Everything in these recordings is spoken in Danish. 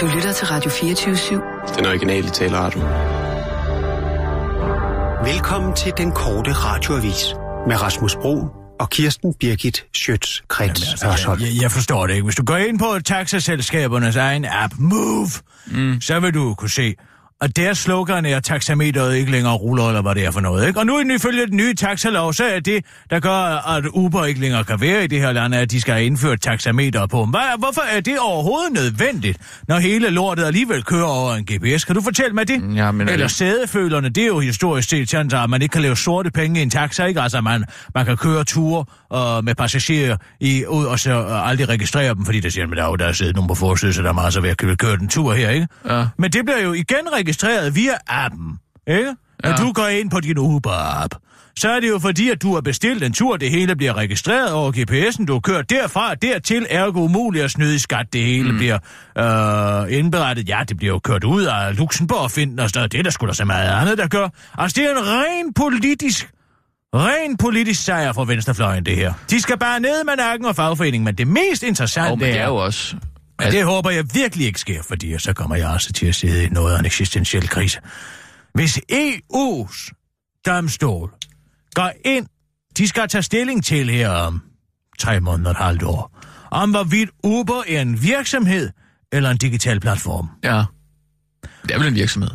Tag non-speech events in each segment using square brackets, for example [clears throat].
Du lytter til Radio 24-7. Den originale taleradio. Velkommen til den korte radioavis med Rasmus Bro og Kirsten Birgit Schøtz-Krets altså, jeg, jeg forstår det ikke. Hvis du går ind på taxaselskabernes egen app, Move, mm. så vil du kunne se, og deres slogan er, at taxameteret ikke længere ruller, eller hvad det er for noget. Ikke? Og nu ifølge den nye taxalov, så er det, der gør, at Uber ikke længere kan være i det her land, at de skal have indført taxameter på. Hvad, hvorfor er det overhovedet nødvendigt, når hele lortet alligevel kører over en GPS? Kan du fortælle mig det? Ja, men Eller sædefølerne, det er jo historisk set sådan, at man ikke kan lave sorte penge i en taxa, ikke? Altså, man, man kan køre ture uh, med passagerer i, ud, og så uh, aldrig registrere dem, fordi der siger, at der er jo der er siddet nogen på forsiden, så der er meget så ved at køre den tur her, ikke? Ja. Men det bliver jo igen registreret via appen, ikke? Når Ja. du går ind på din Uber-app, så er det jo fordi, at du har bestilt en tur, det hele bliver registreret over GPS'en, du kørt derfra, dertil, ergo umuligt at snyde i skat, det hele mm. bliver øh, indberettet. Ja, det bliver jo kørt ud af Luxembourg, finden og sådan noget. Det er der sgu da så meget andet, der gør. Altså, det er en ren politisk, ren politisk sejr for venstrefløjen, det her. De skal bare ned med nakken og fagforeningen, men det mest interessante Jo, men det er jo også... men det håber jeg virkelig ikke sker, fordi så kommer jeg også til at sidde i noget af en eksistentiel krise. Hvis EU's domstol går ind, de skal tage stilling til her om tre måneder og et halvt år, om hvorvidt Uber er en virksomhed eller en digital platform. Ja. Det er vel en virksomhed.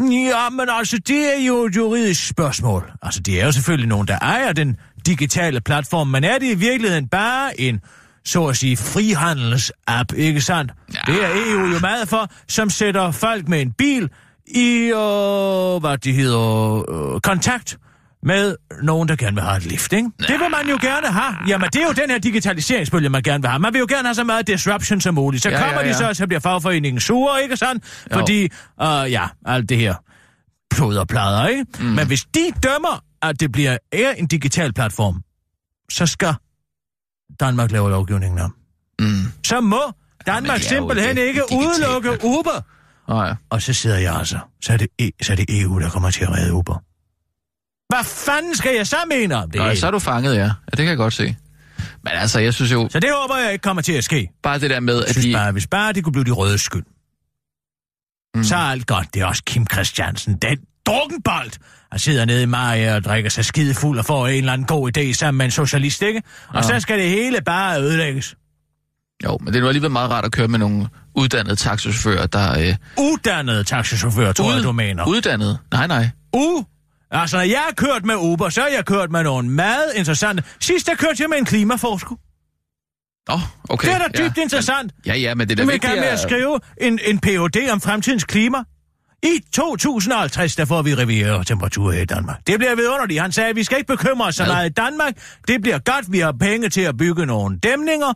Ja, men altså, det er jo et juridisk spørgsmål. Altså, det er jo selvfølgelig nogen, der ejer den digitale platform, men er det i virkeligheden bare en, så at sige, frihandels-app, ikke sandt? Ja. Det er EU jo meget for, som sætter folk med en bil i, øh, hvad det hedder, øh, kontakt med nogen, der gerne vil have et lift, ikke? Det vil man jo gerne have. Jamen, det er jo den her digitaliseringsbølge, man gerne vil have. Man vil jo gerne have så meget disruption som muligt. Så Ja, ja, kommer ja, ja, ja. de så, så bliver fagforeningen sure, ikke sandt? Fordi, øh, ja, alt det her plod og plader, ikke? Mm. Men hvis de dømmer, at det bliver er en digital platform, så skal Danmark lave lovgivningen om. Mm. Så må Danmark det jo simpelthen ikke ikke digital udelukke Uber. Nej. Og så sidder jeg altså. Så er, det, E- så er det EU, der kommer til at redde Uber. Hvad fanden skal jeg så mene om det? Nej, så er du fanget, ja. Ja, det kan jeg godt se. Men altså, jeg synes jo, så det håber jeg ikke kommer til at ske. bare det der med, Jeg at synes de... bare, hvis bare de kunne blive de røde skyld, mm. så er alt godt. Det er også Kim Christiansen. Den drukkenbold. Han sidder nede i Maja og drikker sig skide fuld og får en eller anden god idé sammen med en socialist, ikke? Og Ja. så skal det hele bare ødelægges. Jo, men det er nu alligevel meget rart at køre med nogle uddannede taxichauffører, der... Øh, Uddannede taxichauffør, tror jeg, du mener. Uddannede? Nej, nej. U. Altså, når jeg har kørt med Uber, så har jeg kørt med nogle meget interessante... Sidst der kørte jeg med en klimaforsker. Åh, oh, okay. Det er da dybt ja. interessant. Ja, ja, men det er da Du vil vigtigt gerne med at skrive en, en PhD om fremtidens klima. I 2050, der får vi reviere temperaturer her i Danmark. Det bliver vidunderligt. Han sagde, at vi skal ikke bekymre os så meget i Danmark. Det bliver godt, vi har penge til at bygge nogle dæmninger.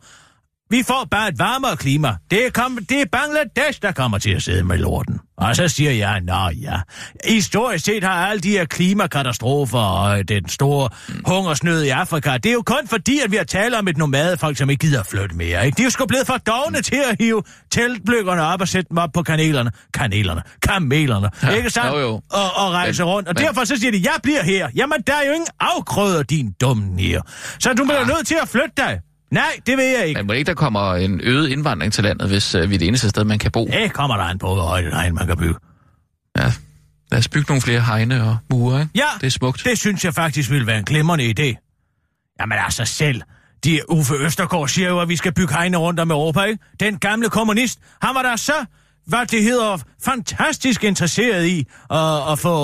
Vi får bare et varmere klima. Det er, kom, det er Bangladesh, der kommer til at sidde med lorten. Og så siger jeg, nå ja. Historisk set har alle de her klimakatastrofer og den store hungersnød i Afrika, det er jo kun fordi, at vi har talt om et nomadefolk, som ikke gider flytte mere. Ikke? De er jo sgu blevet for dogne til at hive teltbløkkerne op og sætte dem op på kanelerne. Kanelerne. Kamelerne. Ja, ikke sandt? jo, jo. Og, og rejse Men- rundt. Og men- derfor så siger de, jeg bliver her. Jamen, der er jo ingen afgrøder, din dumme her. Så du bliver Ah. nødt til at flytte dig. Nej, det vil jeg ikke. Men må ikke, der kommer en øget indvandring til landet, hvis øh, vi er det eneste sted, man kan bo? Det kommer der an på, hvor højt hegn man kan bygge. Ja. Lad os bygge nogle flere hegne og mure, ikke? Ja, Det er smukt. det synes jeg faktisk ville være en glimrende idé. Jamen altså selv. De Uffe Østergaard siger jo, at vi skal bygge hegne rundt om Europa, ikke? Den gamle kommunist, han var der så, hvad det hedder, fantastisk interesseret i at, at få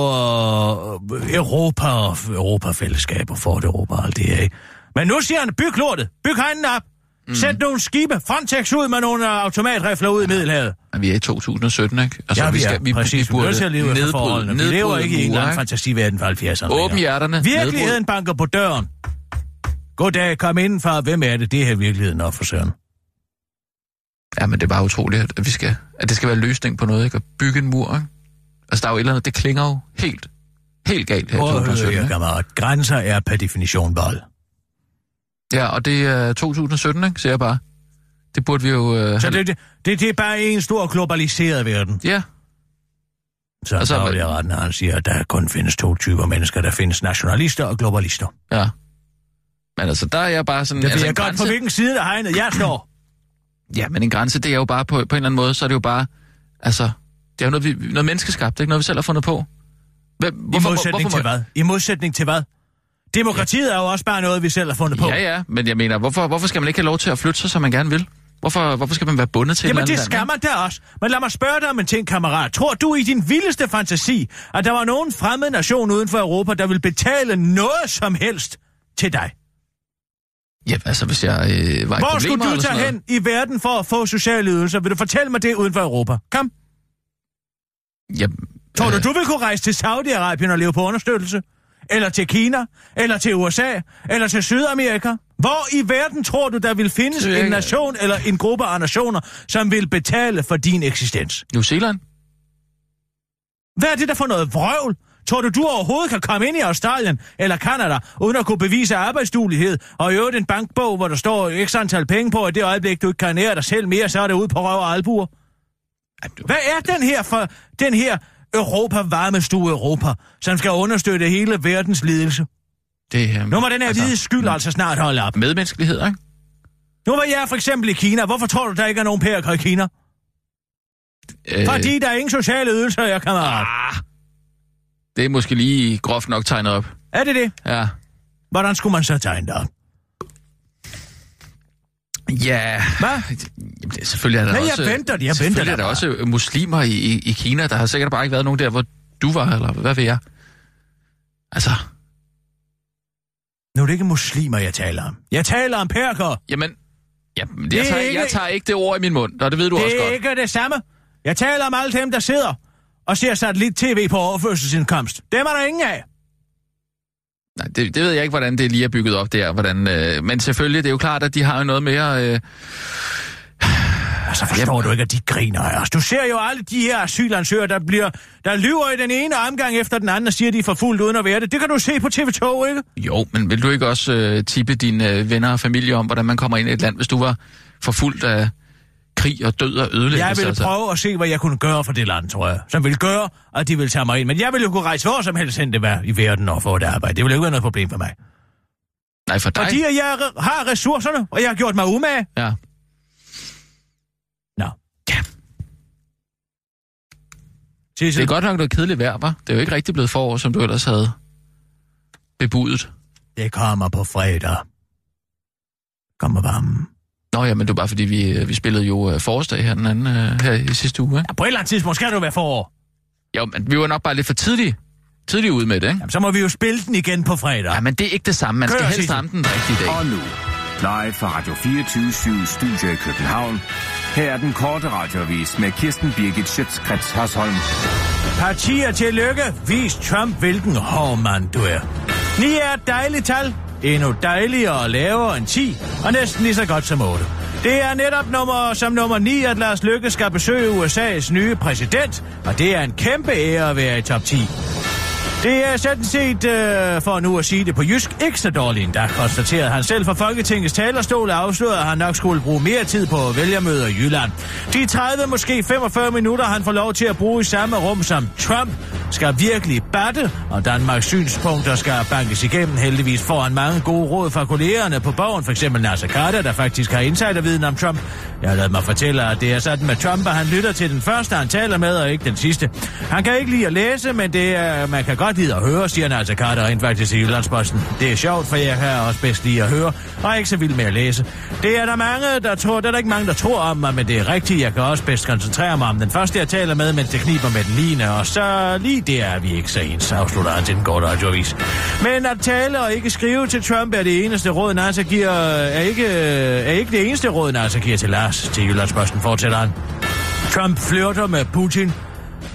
uh, Europa og Europafællesskab og Fort Europa og alt det her? Men nu siger han, byg lortet, byg hegnen op, mm. sæt nogle skibe, Frontex ud med nogle automatrifler ud i Middelhavet. Vi er i 2017, ikke? Altså, Ja, vi, er, vi, præcis. Vi, burde at leve nedbryde- forholdene. Vi lever nedbryde ikke i en eller anden fantasiverden fra 70'erne. Åbn hjerterne. Virkeligheden banker på døren. Goddag, kom indenfor. Hvem er det? Det her er virkeligheden op for søren. Ja, men det er bare utroligt, at, vi skal, at det skal være løsning på noget, ikke? At bygge en mur, ikke? Altså, der er jo et eller andet, det klinger jo helt, helt galt her i Prøv at 2017, høre, kammerat. Grænser er per definition vold. Ja, og det er 2017, ikke? Siger jeg bare. Det burde vi jo... Øh, Så det, det, det, det er bare en stor globaliseret verden. Ja, Så Og så- altså, jeg ret, når han siger, at der kun findes to typer mennesker. Der findes nationalister og globalister. ja. Men altså, der er jeg bare sådan... Det altså, jeg godt, på grænse- hvilken side af hegnet jeg står. Ja, men en grænse, det er jo bare på, på en eller anden måde, så er det jo bare, altså, det er jo noget, vi, noget menneskeskabt, det er ikke noget, vi selv har fundet på. Hvem, hvorfor, I modsætning hvorfor, til hvad? I modsætning til hvad? Demokratiet er jo også bare noget, vi selv har fundet på. Ja, ja, men jeg mener, hvorfor, hvorfor skal man ikke have lov til at flytte sig, som man gerne vil? Hvorfor, hvorfor skal man være bundet til Jamen, et det skal man da også. Men lad mig spørge dig om en ting, kammerat. Tror du i din vildeste fantasi, at der var nogen fremmed nation uden for Europa, der vil betale noget som helst til dig? Ja, altså hvis jeg øh, var Hvor skulle du tage hen i verden for at få sociale ydelser? Vil du fortælle mig det uden for Europa? Kom. Ja, Tror øh... du, du vil kunne rejse til Saudi-Arabien og leve på understøttelse? Eller til Kina? Eller til USA? Eller til Sydamerika? Hvor i verden tror du, der vil findes en nation eller en gruppe af nationer, som vil betale for din eksistens? New Zealand? Hvad er det der for noget vrøvl? Tror du, du overhovedet kan komme ind i Australien eller Kanada, uden at kunne bevise arbejdsduelighed, og i øvrigt en bankbog, hvor der står x antal penge på, at det øjeblik, du ikke kan nære dig selv mere, så er det ude på røv og albuer? Hvad er den her for den her Europa varmestue Europa, som skal understøtte hele verdens lidelse? Det, um, nu må den her altså, hvide skyld altså snart holde op. Medmenneskelighed, ikke? Nu var jeg for eksempel i Kina. Hvorfor tror du, der ikke er nogen pærer i Kina? Øh... Fordi der er ingen sociale ydelser, jeg kan ah, Det er måske lige groft nok tegnet op. Er det det? Ja. Hvordan skulle man så tegne det op? Ja, Hvad? Det, selvfølgelig er der Nej, også... jeg venter, jeg venter er der også muslimer i, i, i Kina. Der har sikkert bare ikke været nogen der, hvor du var, eller hvad ved jeg? Altså... Nu er det ikke muslimer, jeg taler om. Jeg taler om perker. Jamen, jamen jeg, tager, ikke... jeg tager ikke det ord i min mund, og det ved du det også godt. Det er ikke det samme. Jeg taler om alle dem, der sidder og ser satellit-tv på overførselsindkomst. Dem er der ingen af. Nej, det, det ved jeg ikke, hvordan det lige er bygget op der. Hvordan, øh, men selvfølgelig, det er jo klart, at de har jo noget mere... Øh, Altså, forstår Jamen. du ikke, at de griner af os? Du ser jo alle de her asylansøgere, der bliver, der lyver i den ene omgang efter den anden og siger, at de er for fuldt uden at være det. Det kan du se på TV2, ikke? Jo, men vil du ikke også øh, tippe dine øh, venner og familie om, hvordan man kommer ind i et land, hvis du var for fuldt af krig og død og ødelæggelse? Jeg ville altså? prøve at se, hvad jeg kunne gøre for det land, tror jeg. Som ville gøre, at de ville tage mig ind. Men jeg ville jo kunne rejse hvor som helst hen det var i verden og få et arbejde. Det ville ikke være noget problem for mig. Nej, for dig? Fordi jeg har ressourcerne, og jeg har gjort mig umage. Ja. Nå. Ja. Det er godt nok noget kedeligt vejr, var. Det er jo ikke rigtig blevet forår, som du ellers havde bebudet. Det kommer på fredag. Kommer varme. Nå ja, men det var bare fordi, vi, øh, vi spillede jo uh, forårsdag her, den anden, uh, her i sidste uge, ikke? Ja, på et eller andet tidspunkt skal du være forår. Jo, men vi var nok bare lidt for tidlige, tidlige ude med det, ikke? Jamen, så må vi jo spille den igen på fredag. Ja, men det er ikke det samme. Man Kør, skal helst ramme den rigtige dag. Og nu, live fra Radio 24 Studio i København. Her er den korte radiovis med Kirsten Birgit Schøtzgrads Hasholm. Partier til lykke. Vis Trump, hvilken hård mand du er. 9 er et dejligt tal. Endnu dejligere og lavere end 10, og næsten lige så godt som 8. Det er netop nummer, som nummer 9, at Lars Lykke skal besøge USA's nye præsident, og det er en kæmpe ære at være i top 10. Det er sådan set, øh, for nu at sige det på jysk, ikke så dårligt endda, konstaterede han selv fra Folketingets talerstol og afslørede, at han nok skulle bruge mere tid på vælgermøder i Jylland. De 30, måske 45 minutter, han får lov til at bruge i samme rum som Trump, skal virkelig batte, og Danmarks synspunkter skal bankes igennem. Heldigvis får han mange gode råd fra kollegerne på borgen, f.eks. Nasser Carter, der faktisk har insiderviden om Trump. Jeg har lavet mig fortælle, at det er sådan med Trump, at han lytter til den første, han taler med, og ikke den sidste. Han kan ikke lide at læse, men det er, man kan godt lide at høre, siger Nasser Carter rent faktisk i Jyllandsposten. Det er sjovt, for jeg kan også bedst lide at høre, og er ikke så vild med at læse. Det er der mange, der tror, det er der ikke mange, der tror om mig, men det er rigtigt. Jeg kan også bedst koncentrere mig om den første, jeg taler med, mens det kniber med den ligne, og så lige det er vi ikke så ens, afslutter han til den korte radioavis. Men at tale og ikke skrive til Trump er det eneste råd, Nasser giver, er ikke, er ikke det eneste råd, Nasser giver til Lars, til Jyllandsposten, fortsætter han. Trump flirter med Putin.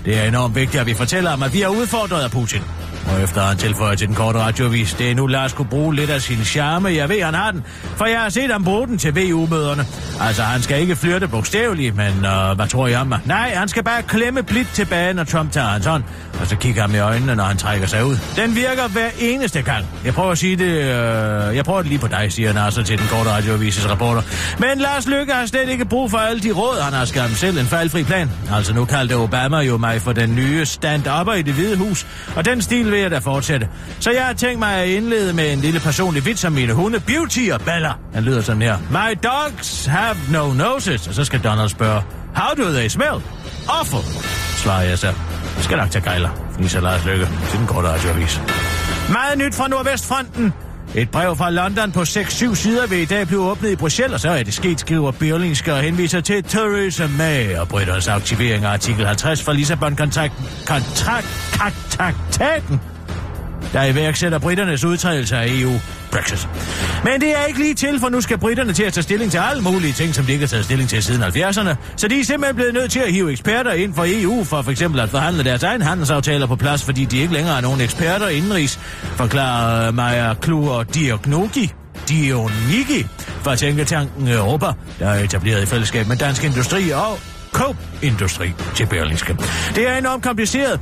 Det er enormt vigtigt, at vi fortæller ham, at vi er udfordret af Putin. Og efter han tilføjer til den korte radiovis, det er nu Lars kunne bruge lidt af sin charme. Jeg ved, han har den, for jeg har set ham bruge den til VU-møderne. Altså, han skal ikke flirte bogstaveligt, men uh, hvad tror I om mig? Nej, han skal bare klemme blidt tilbage, når Trump tager hans hånd. Og så kigger ham i øjnene, når han trækker sig ud. Den virker hver eneste gang. Jeg prøver at sige det... Uh, jeg prøver det lige på dig, siger Nasser til den korte radioavises reporter. Men Lars Lykke har slet ikke brug for alle de råd, han har skabt selv en fejlfri plan. Altså, nu kaldte Obama jo mig for den nye stand-upper i det hvide hus. Og den stil vil jeg da fortsætte. Så jeg har tænkt mig at indlede med en lille personlig vits om mine hunde, Beauty og Bella. Han lyder sådan her. My dogs have no noses. Og så skal Donald spørge, how do they smell? Awful, svarer jeg så. Jeg skal nok tage gejler, viser Lars Lykke til den korte radioavis. Meget nyt fra Nordvestfronten. Et brev fra London på 6-7 sider vil i dag blive åbnet i Bruxelles, og så er det sket, skriver Berlingske og henviser til Theresa May og Britternes aktivering af artikel 50 fra Lissabon-kontraktaten, der iværksætter britternes udtrædelse af EU. Brexit. Men det er ikke lige til, for nu skal britterne til at tage stilling til alle mulige ting, som de ikke har taget stilling til siden 70'erne. Så de er simpelthen blevet nødt til at hive eksperter ind for EU, for for eksempel at forhandle deres egen handelsaftaler på plads, fordi de ikke længere er nogen eksperter indenrigs, forklarer Maja Kluger Diognogi. Dionigi fra Tænketanken Europa, der er etableret i fællesskab med Dansk Industri og Coop-industri til Berlingske. Det er enormt kompliceret,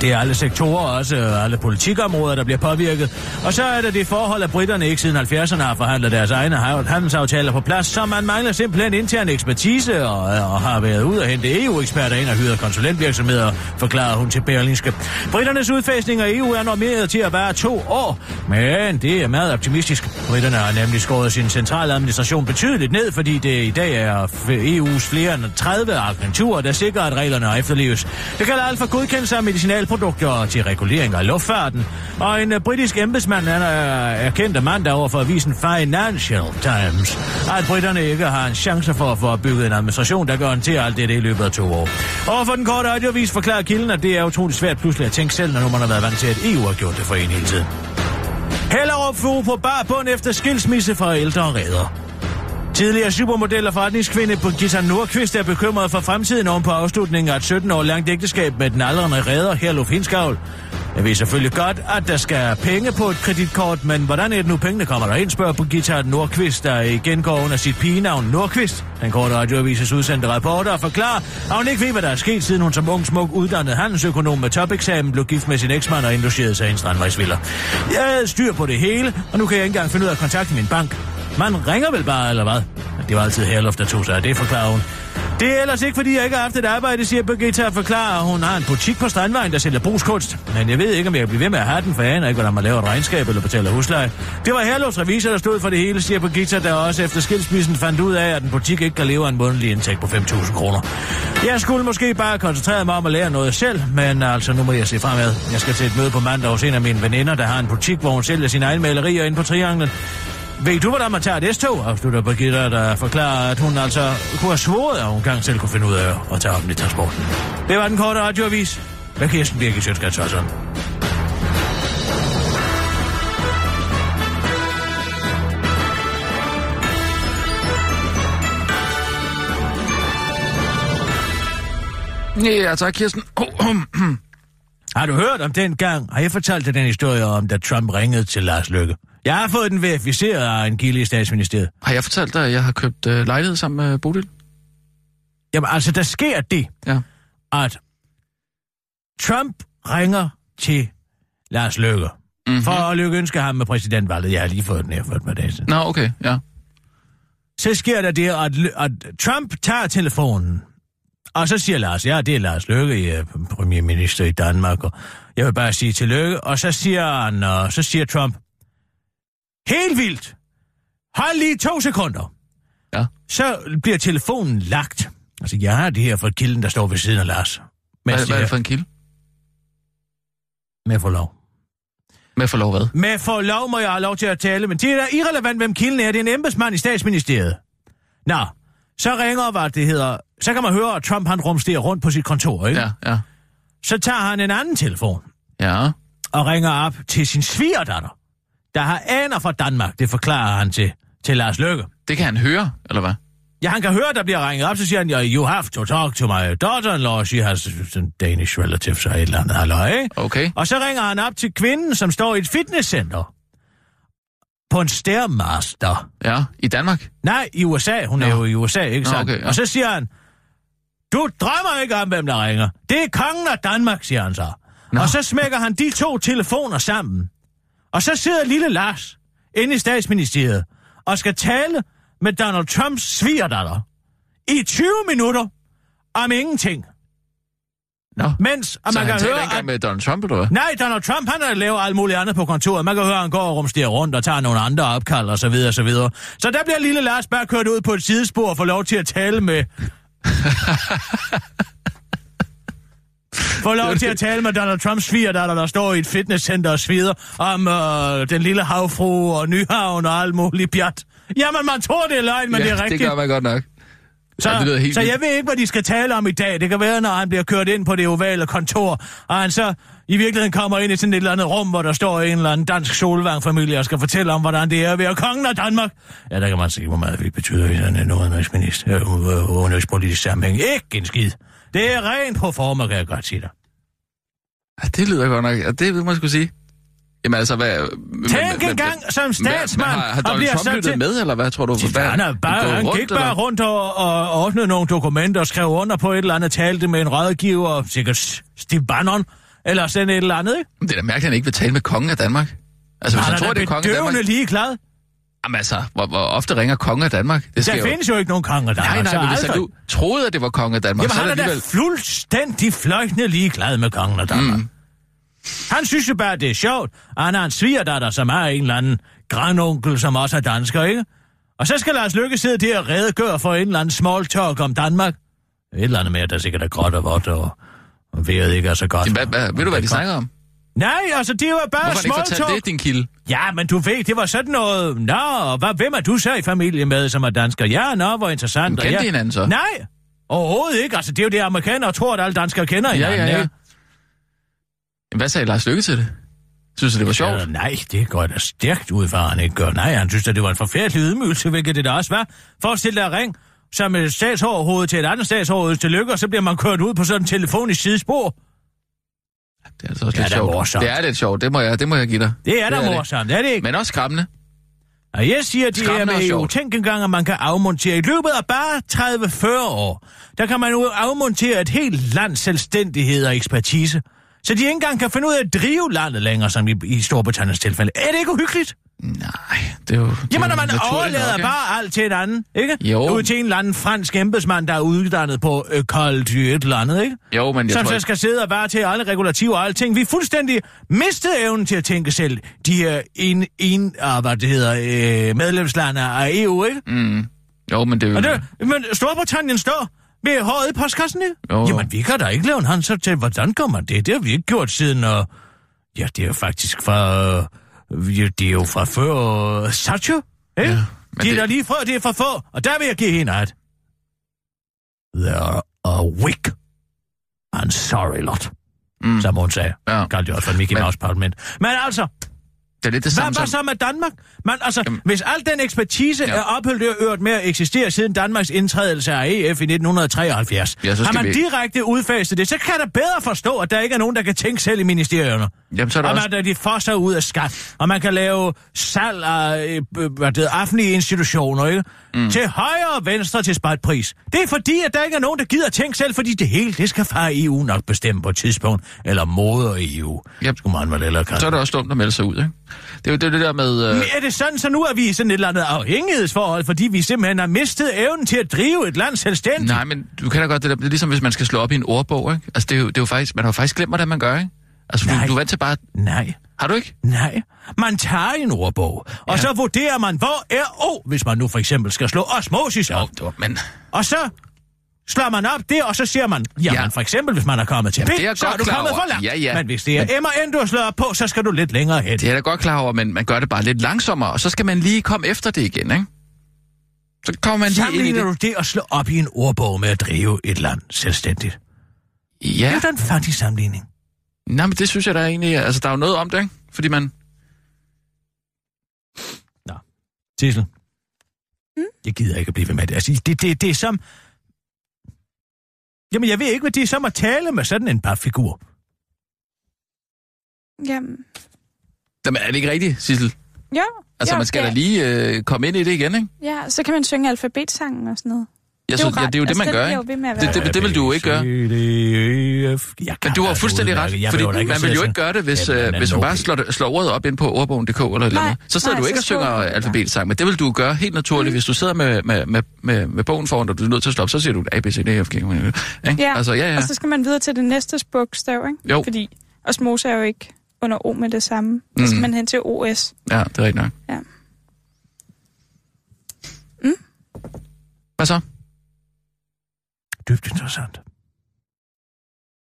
det er alle sektorer, også alle politikområder, der bliver påvirket. Og så er det det forhold, at britterne ikke siden 70'erne har forhandlet deres egne handelsaftaler på plads, så man mangler simpelthen intern ekspertise og, og har været ude og hente EU-eksperter ind og hyret konsulentvirksomheder, forklarer hun til Berlinske. Britternes udfasning af EU er normeret til at være to år, men det er meget optimistisk. Britterne har nemlig skåret sin centrale administration betydeligt ned, fordi det i dag er EU's flere end 30 agenturer, der sikrer, at reglerne efterleves. Det gælder alt for godkendelse af medicinal produkter til regulering af luftfarten. Og en øh, britisk embedsmand han er øh, erkendt mandag over for avisen Financial Times, at britterne ikke har en chance for at få bygget en administration, der garanterer alt det i løbet af to år. Og for den korte radiovis forklarer kilden, at det er utroligt svært pludselig at tænke selv, når man har været vant til, at EU har gjort det for en hele tiden. Hellerup fuge på bar bund efter skilsmisse fra ældre redder. Tidligere supermodel og forretningskvinde Birgitta Nordqvist er bekymret for fremtiden oven på afslutningen af et 17 år langt ægteskab med den aldrende redder Herluf Hinskavl. Jeg ved selvfølgelig godt, at der skal penge på et kreditkort, men hvordan er det nu, pengene kommer der ind, spørger Birgitta Nordqvist, der igen går under sit pigenavn Nordqvist. Den korte radioavises udsendte reporter forklarer, at hun ikke ved, hvad der er sket, siden hun som ung smuk uddannet handelsøkonom med topeksamen blev gift med sin eksmand og indlogerede sig i en strandvejsviller. Jeg havde styr på det hele, og nu kan jeg ikke engang finde ud af at kontakte min bank. Man ringer vel bare, eller hvad? Det var altid Herlof, der tog sig af det, forklarer hun. Det er ellers ikke, fordi jeg ikke har haft et arbejde, siger Birgitta og forklarer, hun har en butik på Strandvejen, der sælger brugskunst. Men jeg ved ikke, om jeg kan blive ved med at have den, for jeg aner ikke, hvordan man laver et regnskab eller betaler husleje. Det var Herlofs revisor, der stod for det hele, siger Birgitta, der også efter skilsmissen fandt ud af, at en butik ikke kan leve af en månedlig indtægt på 5.000 kroner. Jeg skulle måske bare koncentrere mig om at lære noget selv, men altså, nu må jeg se fremad. Jeg skal til et møde på mandag hos en af mine veninder, der har en butik, hvor hun sælger sine egne malerier ind på Trianglen. Ved du, hvordan man tager et S-tog? Afslutter Birgitta, der forklarer, at hun altså kunne have svoret, at hun gang selv kunne finde ud af at tage offentlig transport. Det var den korte radioavis. Hvad Kirsten Birgit Sjøtskat sådan? Ja, tak, Kirsten. Har du hørt om den gang? Har jeg fortalt dig den historie om, da Trump ringede til Lars Løkke? Jeg har fået den verificeret af en kilde i statsministeriet. Har jeg fortalt dig, at jeg har købt øh, lejlighed sammen med Bodil? Jamen altså, der sker det, Ja. at Trump ringer til Lars Løkke. Mm-hmm. For at lykke ønske ham med præsidentvalget. Jeg har lige fået den her for et par dage siden. Nå, okay, ja. Så sker der det, at, at Trump tager telefonen. Og så siger Lars, ja, det er Lars Løkke, jeg er premierminister i Danmark, og jeg vil bare sige tillykke. Og så siger han, og så siger Trump, helt vildt, hold lige to sekunder. Ja. Så bliver telefonen lagt. Altså, jeg har det her for kilden, der står ved siden af Lars. Hvad, hvad er det for en kilde? Med for lov. Med for lov hvad? Med for lov må jeg have lov til at tale, men det er da irrelevant, hvem kilden er. Det er en embedsmand i statsministeriet. Nå, så ringer, hvad det hedder... Så kan man høre, at Trump han rumsterer rundt på sit kontor, ikke? Ja, ja. Så tager han en anden telefon Ja. og ringer op til sin svigerdatter, der har aner fra Danmark. Det forklarer han til, til Lars Løkke. Det kan han høre, eller hvad? Ja, han kan høre, der bliver ringet op, så siger han, you have to talk to my daughter-in-law. She has some Danish relatives og et eller andet, halløj? Okay. Og så ringer han op til kvinden, som står i et fitnesscenter. På en Stairmaster. Ja, i Danmark? Nej, i USA. Hun er Nå. jo i USA, ikke sandt? okay, ja. Og så siger han, du drømmer ikke om, hvem der ringer. Det er kongen af Danmark, siger han så. Nå. Og så smækker han de to telefoner sammen. Og så sidder lille Lars inde i statsministeriet og skal tale med Donald Trumps svigerdatter i 20 minutter om ingenting. Nå. Mens og Så man han kan taler høre, ikke at... med Donald Trump, eller hvad? Nej, Donald Trump, han har lavet alt muligt andet på kontoret. Man kan høre, at han går og rumsterer rundt og tager nogle andre opkald og så videre, og så videre. Så der bliver lille Lars bare kørt ud på et sidespor og får lov til at tale med... [laughs] får lov til at [laughs] tale med Donald Trumps svigerdatter, der står i et fitnesscenter og svider om øh, den lille havfru og Nyhavn og alt muligt pjat. Jamen, man tror, det er løgn, men ja, det er rigtigt. det gør man godt nok. Så, Ja, det helt så jeg ved ikke, hvad de skal tale om i dag. Det kan være, når han bliver kørt ind på det ovale kontor, og han så i virkeligheden kommer ind i sådan et eller andet rum, hvor der står en eller anden dansk solvang-familie og skal fortælle om, hvordan det er at være kongen af Danmark. Ja, der kan man se, hvor meget det betyder i sådan en udenrigsminister, øh, udenrigspolitisk sammenhæng. Ikke en skid. Det er rent på former, kan jeg godt sige dig. Ja, det lyder godt nok. Ja, det vil man skulle sige. Jamen altså, hvad... Tænk en gang som statsmand, Har, har og Donald Trump lyttet til- med, eller hvad tror du? Hvad, Han, er bare, han rundt, gik bare eller? rundt og, og ordnede nogle dokumenter og skrev under på et eller andet, talte med en rådgiver, sikkert Steve Bannon, eller sådan et eller andet, ikke? Det er da mærkeligt, at han ikke vil tale med kongen af Danmark. Altså, hvis Han han, tror, det er kongen af Danmark... ligeglad. Jamen altså, hvor, hvor ofte ringer kongen af Danmark? Det Der sker jo... findes jo ikke nogen konge der. Nej, nej, men hvis aldrig. du troede, at det var kongen af Danmark, Jamen, så er han er da alligevel... fuldstændig fløjtende ligeglad med kongen af Danmark. Mm. Han synes jo bare, det er sjovt, at han har en svigerdatter, som er en eller anden grandonkel, som også er dansker, ikke? Og så skal Lars Lykke sidde der og redegøre for en eller anden small talk om Danmark. Et eller andet med, at der sikkert er gråt og vådt, og, og vejret ikke er så godt. Jamen, Hvad, hvad, ved du, hvad de snakker om? Nej, altså, det var bare Hvorfor ikke small talk. det, din kilde? Ja, men du ved, det var sådan noget... Nå, hvad, hvem er du så i familie med, som er dansker? Ja, nå, hvor interessant. Men kendte ja. de hinanden så? Nej, overhovedet ikke. Altså, det er jo det, amerikanere tror, at alle danskere kender Ja, hinanden, ja, ja. ikke? Jamen, hvad sagde Lars Lykke til det? Synes du, det var sjovt? Ja, nej, det går da stærkt ud at han ikke gør. Nej, han synes, at det var en forfærdelig ydmygelse, hvilket det da også var. Forestil dig at ring som et statsoverhoved til et andet statsoverhoved til lykke, og så bliver man kørt ud på sådan en telefonisk sidespor. Det er altså også lidt det er sjovt. morsomt. Det er lidt sjovt, det må jeg, det må jeg give dig. Det er da Det er det. morsomt, er det ikke? Men også skræmmende. Og jeg siger, det er med jo. sjovt. Tænk engang, at man kan afmontere. I løbet af bare 30-40 år, der kan man jo afmontere et helt lands selvstændighed og ekspertise. Så de ikke engang kan finde ud af at drive landet længere, som i, i Storbritanniens tilfælde. Er det ikke uhyggeligt? Nej, det er jo... det er Jamen, når man overlader nok, bare alt til et andet, ikke? Jo. Ud til en eller anden fransk embedsmand, der er uddannet på øh, koldt et eller andet, ikke? Jo, men jeg som tror så ikke... skal sidde og bare til alle regulativer og alting. Vi er fuldstændig mistet evnen til at tænke selv. De her en, en ah, hvad det hedder, øh, medlemslande af EU, ikke? Mm. Jo, men det er jo... Det, men Storbritannien står med håret i postkassen, ikke? Jo, jo. Jamen, vi kan da ikke lave en hånd så til, hvordan man det? Det har vi ikke gjort siden, og... Ja, det er jo faktisk fra... Øh, det er jo fra før Thatcher, ikke? Ja, Ja, men de er det- der lige fra, det er fra få, og der vil jeg give hende et. They're a weak and sorry lot, Mm. som hun sagde. Ja. Kaldte jo også for Mickey Men- Mouse Parlament. Men altså, Det er lidt det hvad samme var som... så med Danmark? Man, altså, Jamen- hvis al den ekspertise Ja. er øret med at eksistere siden Danmarks indtrædelse af EF i 1973, Ja, har man vi- direkte udfaset det, så kan der bedre forstå, at der ikke er nogen, der kan tænke selv i ministerierne. Jamen, så er der Og også... man, de sig ud af skat, og man kan lave salg af øh, hvad det, offentlige institutioner, ikke? Mm. Til højre og venstre til spejtpris. Det er fordi, at der ikke er nogen, der gider tænke selv, fordi det hele, det skal far EU nok bestemme på et tidspunkt, eller moder EU. Yep. Skulle man vel ellers kalde Så er det også dumt at melde sig ud, ikke? Det er jo det, det der med... Øh... men er det sådan, så nu er vi i sådan et eller andet afhængighedsforhold, fordi vi simpelthen har mistet evnen til at drive et land selvstændigt? Nej, men du kan da godt det der... Det er ligesom, hvis man skal slå op i en ordbog, ikke? Altså, det er jo, det er jo faktisk... Man har jo faktisk glemt, hvordan man gør, ikke? Altså, du, Nej. du er vant til bare... Nej, Har du ikke? nej. Man tager en ordbog, og Ja. så vurderer man, hvor er O, hvis man nu for eksempel skal slå osmosis op. det var, men... Og så slår man op det, og så siger man, jamen Ja. for eksempel, hvis man er kommet til Jamen, det er så er du kommet over. for langt. Ja, ja. Men hvis det er M og N, du har slået op på, så skal du lidt længere hen. Det er da godt klar over, men man gør det bare lidt langsommere, og så skal man lige komme efter det igen, ikke? Så kommer man lige ind i Sammenligner det. du det at slå op i en ordbog med at drive et land selvstændigt? Det Ja, er da en fattig sammenligning. Nej, men det synes jeg da egentlig... Altså, der er jo noget om det, ikke? Fordi man... Sissel. Mm? Jeg gider ikke at blive ved med det. Altså, det, det, det er som... Jamen, jeg ved ikke, hvad det er som at tale med sådan en par figur. Jamen, Jamen, er det ikke rigtigt, Sissel? jo. Altså, jo, man skal det- da lige øh, komme ind i det igen, ikke? Ja, så kan man synge alfabetsangen og sådan noget. Jeg synes, ja, det er jo det, man gør, ikke? Det, være. det, det vil du jo ikke gøre. Men du har fuldstændig ret, fordi man vil jo ikke gøre det, hvis, øh, hvis man bare slår, slår ordet op ind på ordbogen.dk eller noget. Nej, Så sidder nej, du ikke og synger det alfabetsang, men det vil du gøre helt naturligt. Hvis du sidder med, med, med, med, med bogen foran, og du er nødt til at stoppe, så siger du A, B, C, D, E, F, G, ikke? Ja, Altså, ja, ja. og så skal man videre til det næste bogstav, ikke? Jo. Fordi osmose er jo ikke under O med det samme. Så skal Mm. man hen til OS. Ja, det er rigtigt nok. Ja. Hvad så? Dybt interessant.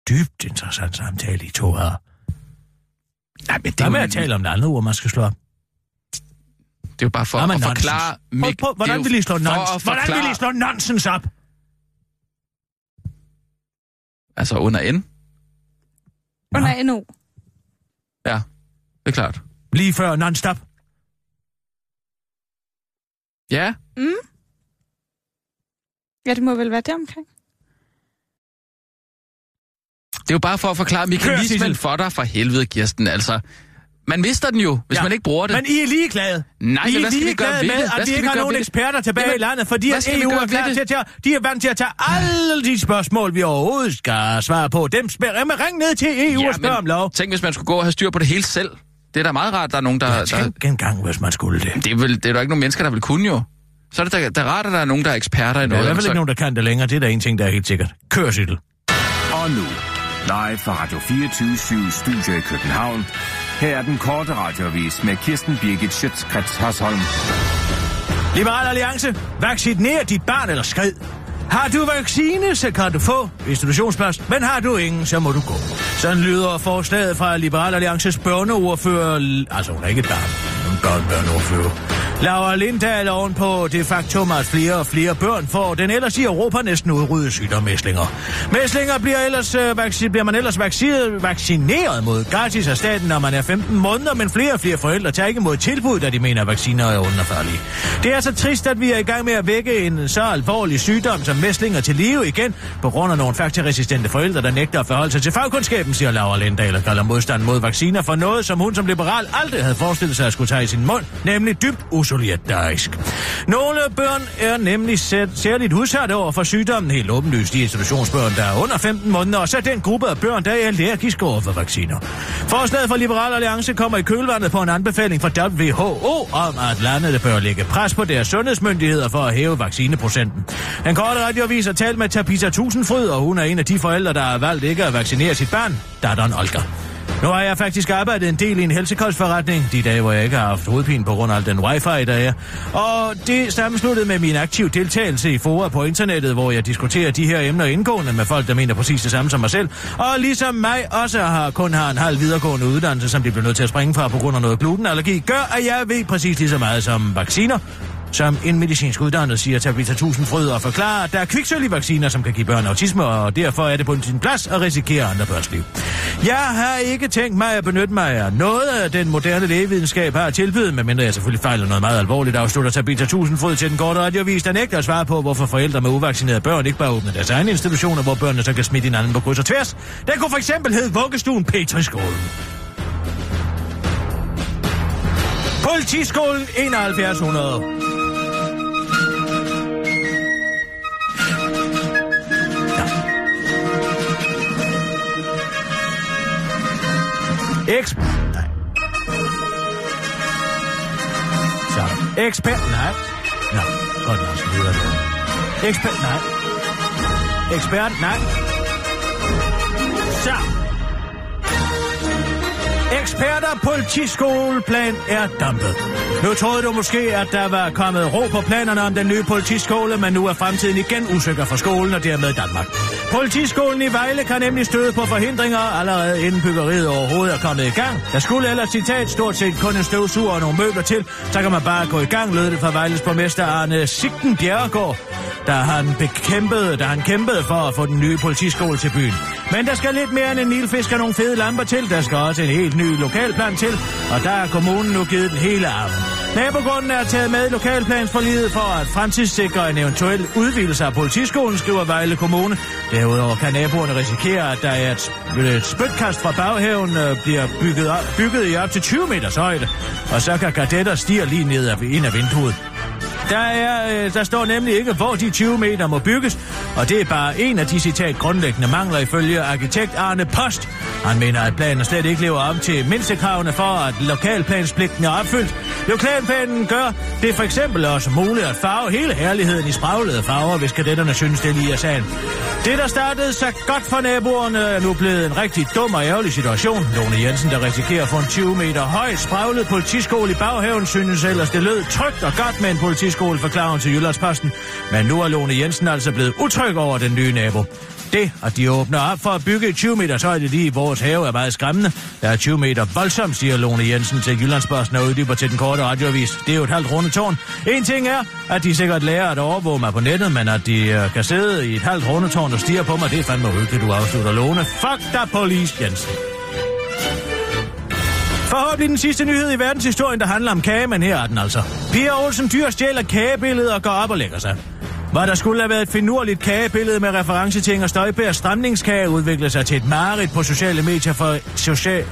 Dybt interessant samtale, I to har. Nej, men det Der er, er med jo, at tale om det andet ord, man skal slå op. det er jo bare for med at nonsens? forklare... Prøv, Mik- prøv, hvordan jo vil I slå for nonsens? at Hvordan vil I slå nonsens op? Altså under N? Under NO. Ja, det er klart. Lige før non-stop. Ja, Ja, det må vel være det omkring. Det er jo bare for at forklare mekanismen for dig for helvede, Kirsten. Altså, man mister den jo, hvis Ja, man ikke bruger det. Men I er ligeglade. Nej, I men er hvad skal vi gøre ved med, at vi ikke har nogen eksperter tilbage Jamen, i landet, fordi at EU er klar til at tage, de er vant til at tage alle de spørgsmål, vi overhovedet skal svare på. Dem spær, jamen, ring ned til EU Ja, og spørg om lov. Tænk, hvis man skulle gå og have styr på det hele selv. Det er da meget rart, at der er nogen, der... der Tænk en gang, hvis man skulle det. det, er vel, det er der ikke nogen mennesker, der vil kunne jo. Så er det da, da rart, at der er nogen, der er eksperter i Der er noget. hvert fald så, ikke nogen, der kan det længere. Det er der en ting, der er helt sikkert. Kør cykel. Og nu, live fra Radio 24 Studio i København. Her er den korte radiovis med Kirsten Birgit Schøtzgrads Hasholm. Liberal Alliance, vacciner dit barn eller skrid. Har du vaccine, så kan du få institutionsplads, men har du ingen, så må du gå. Sådan lyder forslaget fra Liberal Alliances børneordfører, altså hun er ikke et barn, godt er børn, børneordfører. Laura Lindahl ovenpå det faktum, at flere og flere børn får den ellers i Europa næsten udryddet sygdom mæslinger. Mæslinger bliver, ellers, øh, bliver man ellers vaccineret, vaccineret mod gratis af staten, når man er 15 måneder, men flere og flere forældre tager ikke imod tilbud, da de mener, at vacciner er underfærdige. Det er så trist, at vi er i gang med at vække en så alvorlig sygdom som mæslinger til live igen, på grund af nogle faktorresistente forældre, der nægter at forholde sig til fagkundskaben, siger Laura Lindahl og kalder modstand mod vacciner for noget, som hun som liberal aldrig havde forestillet sig at skulle tage i sin mund, nemlig dybt usolidarisk. Nogle børn er nemlig sæt, særligt udsatte over for sygdommen, helt åbenlyst de institutionsbørn, der er under 15 måneder, og så den gruppe af børn, der er allergiske over for vacciner. Forslaget fra Liberal Alliance kommer i kølvandet på en anbefaling fra WHO om, at landene bør lægge pres på deres sundhedsmyndigheder for at hæve vaccineprocenten. Den korte radioavis har talt med Tabitha Tusindfryd, og hun er en af de forældre, der har valgt ikke at vaccinere sit barn, datteren Olga. Nu har jeg faktisk arbejdet en del i en helsekostforretning, de dage, hvor jeg ikke har haft hovedpine på grund af al den wifi, der er. Og det sammensluttede med min aktiv deltagelse i fora på internettet, hvor jeg diskuterer de her emner indgående med folk, der mener præcis det samme som mig selv. Og ligesom mig også har kun har en halv videregående uddannelse, som de blev nødt til at springe fra på grund af noget glutenallergi, gør, at jeg ved præcis lige så meget som vacciner som en medicinsk uddannet siger Tabitha Tusindfryd og forklarer, at der er kviksøl i vacciner, som kan give børn autisme, og derfor er det på sin plads at risikere andre børns liv. Jeg har ikke tænkt mig at benytte mig af noget af den moderne lægevidenskab har tilbydet, medmindre jeg selvfølgelig fejler noget meget alvorligt, afslutter Tabitha Tusindfryd til den korte radiovis, der nægter at svare på, hvorfor forældre med uvaccinerede børn ikke bare åbner deres egne institutioner, hvor børnene så kan smitte hinanden på kryds og tværs. Den kunne for eksempel hedde Vuggestuen Petriskolen. Politiskolen 7100. Ekspert. Nej. Så. Ekspert... Nej. Nå, godt nok, så videre. Ekspert... Nej. Ekspert... Nej. Så. Eksperter politiskoleplan er dumpet. Nu troede du måske, at der var kommet ro på planerne om den nye politiskole, men nu er fremtiden igen usikker for skolen og dermed Danmark. Politiskolen i Vejle kan nemlig støde på forhindringer allerede inden byggeriet overhovedet er kommet i gang. Der skulle ellers citat stort set kun en støvsuger og nogle møbler til, så kan man bare gå i gang, lød det fra Vejles borgmester Arne Sigten Bjerregaard, da han, bekæmpede, da han kæmpede for at få den nye politiskole til byen. Men der skal lidt mere end en nilfisk og nogle fede lamper til. Der skal også en helt ny lokalplan til, og der er kommunen nu givet den hele armen. Nabogrunden er taget med i lokalplansforliget for at fremtidssikre en eventuel udvidelse af politiskolen, skriver Vejle Kommune. Derudover kan naboerne risikere, at der er et, et spytkast fra baghaven øh, bliver bygget, op, bygget i op til 20 meters højde, og så kan gardetter stige lige ned af, ind af vinduet. Der, er, øh, der står nemlig ikke, hvor de 20 meter må bygges, og det er bare en af de citat grundlæggende mangler ifølge arkitekt Arne Post. Han mener, at planen slet ikke lever op til mindstekravene for, at lokalplanspligten er opfyldt. Lokalplanen gør det for eksempel også muligt at farve hele herligheden i spraglede farver, hvis kadetterne synes, det lige er sagen. Det, der startede så godt for naboerne, er nu blevet en rigtig dum og ærgerlig situation. Lone Jensen, der risikerer at få en 20 meter høj spraglet politiskole i baghaven, synes ellers det lød trygt og godt med en politiskole, forklarer hun til Jyllandsposten. Men nu er Lone Jensen altså blevet utryg over den nye nabo. Det, at de åbner op for at bygge 20 meters højde lige i vores have, er meget skræmmende. Der er 20 meter voldsomt, siger Lone Jensen til Jyllandsposten og uddyber til den korte radioavis. Det er jo et halvt runde tårn. En ting er, at de sikkert lærer at overvåge mig på nettet, men at de øh, kan sidde i et halvt runde tårn og stige på mig, det er fandme hyggeligt, du afslutter Lone. Fuck dig, police Jensen. Forhåbentlig den sidste nyhed i verdenshistorien, der handler om kage, men her er den altså. Pia Olsen Dyr stjæler kagebilledet og går op og lægger sig. Hvad der skulle have været et finurligt kagebillede med reference til Inger Støjbergs stramningskage, udviklede sig til et mareridt på sociale medier for social,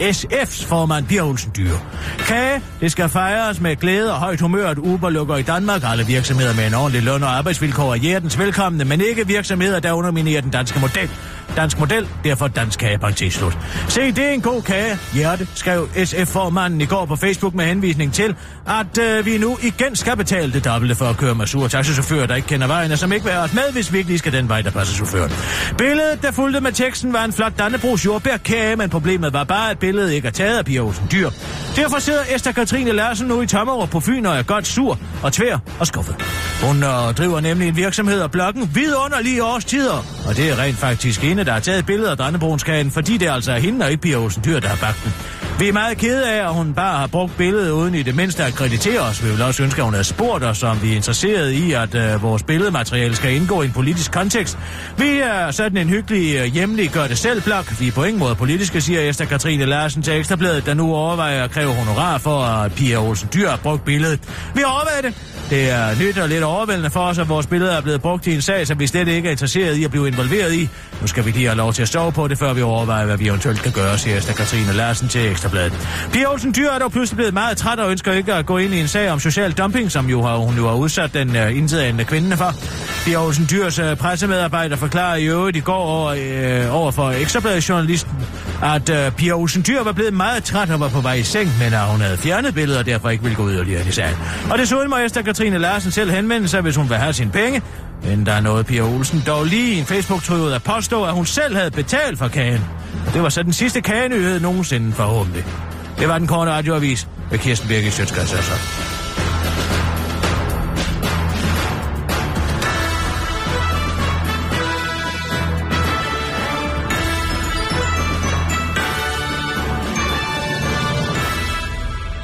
SF's formand Pia Olsen Dyr. Kage, det skal fejres med glæde og højt humør, at Uber lukker i Danmark. Alle virksomheder med en ordentlig løn og arbejdsvilkår er hjertens velkomne, men ikke virksomheder, der underminerer den danske model. Dansk model, derfor dansk kage, parentes slut. Se, det er en god kage, hjerte, skrev SF-formanden i går på Facebook med henvisning til, at øh, vi nu igen skal betale det dobbelte for at køre med sure taxichauffører, der ikke kender vejen, og som ikke vil have os med, hvis vi ikke lige skal den vej, der passer chaufføren. Billedet, der fulgte med teksten, var en flot Dannebrogs jordbærkage, men problemet var bare, at billedet ikke er taget af Pia Olsen Dyr. Derfor sidder Esther Katrine Larsen nu i Tommerup på Fyn og er godt sur og tvær og skuffet. Hun øh, driver nemlig en virksomhed og bloggen vidunderlige årstider, og det er rent faktisk hende, der har taget billeder af Dannebrogenskagen, fordi det altså er hende og ikke Pia Olsen Dyr, der har bagt den. Vi er meget kede af, at hun bare har brugt billedet uden i det mindste at kreditere os. Vi vil også ønske, at hun havde spurgt os, om vi er interesseret i, at øh, vores billedmateriale skal indgå i en politisk kontekst. Vi er sådan en hyggelig øh, hjemlig gør det selv blok. Vi er på ingen måde politiske, siger Esther Katrine Larsen til Ekstrabladet, der nu overvejer at kræve honorar for, at Pia Olsen Dyr har brugt billedet. Vi overvejer det. Det er nyt og lidt overvældende for os, at vores billeder er blevet brugt i en sag, som vi slet ikke er interesseret i at blive involveret i. Nu skal vi lige have lov til at sove på det, før vi overvejer, hvad vi eventuelt kan gøre, siger Esther Katrine Larsen til Ekstrabladet. Pia Olsen Dyr er dog pludselig blevet meget træt og ønsker ikke at gå ind i en sag om social dumping, som jo har, hun jo har udsat den øh, uh, indtidende kvinde for. Pia Olsen Dyrs uh, øh, pressemedarbejder forklarer i øvrigt i går over, uh, over for Ekstrabladet journalisten, at uh, Pia Olsen Dyr var blevet meget træt og var på vej i seng, men at hun havde fjernet billedet og derfor ikke ville gå yderligere i sagen. Og desuden må Esther Katrine Larsen selv henvende sig, hvis hun vil have sine penge. Men der er noget Pia Olsen dog lige i en Facebook-tråd at påstå, at hun selv havde betalt for kagen. Det var så den sidste kagenyhed nogensinde forhåbentlig. Det var den korte radioavis med Kirsten Birke Sjøtskreds altså.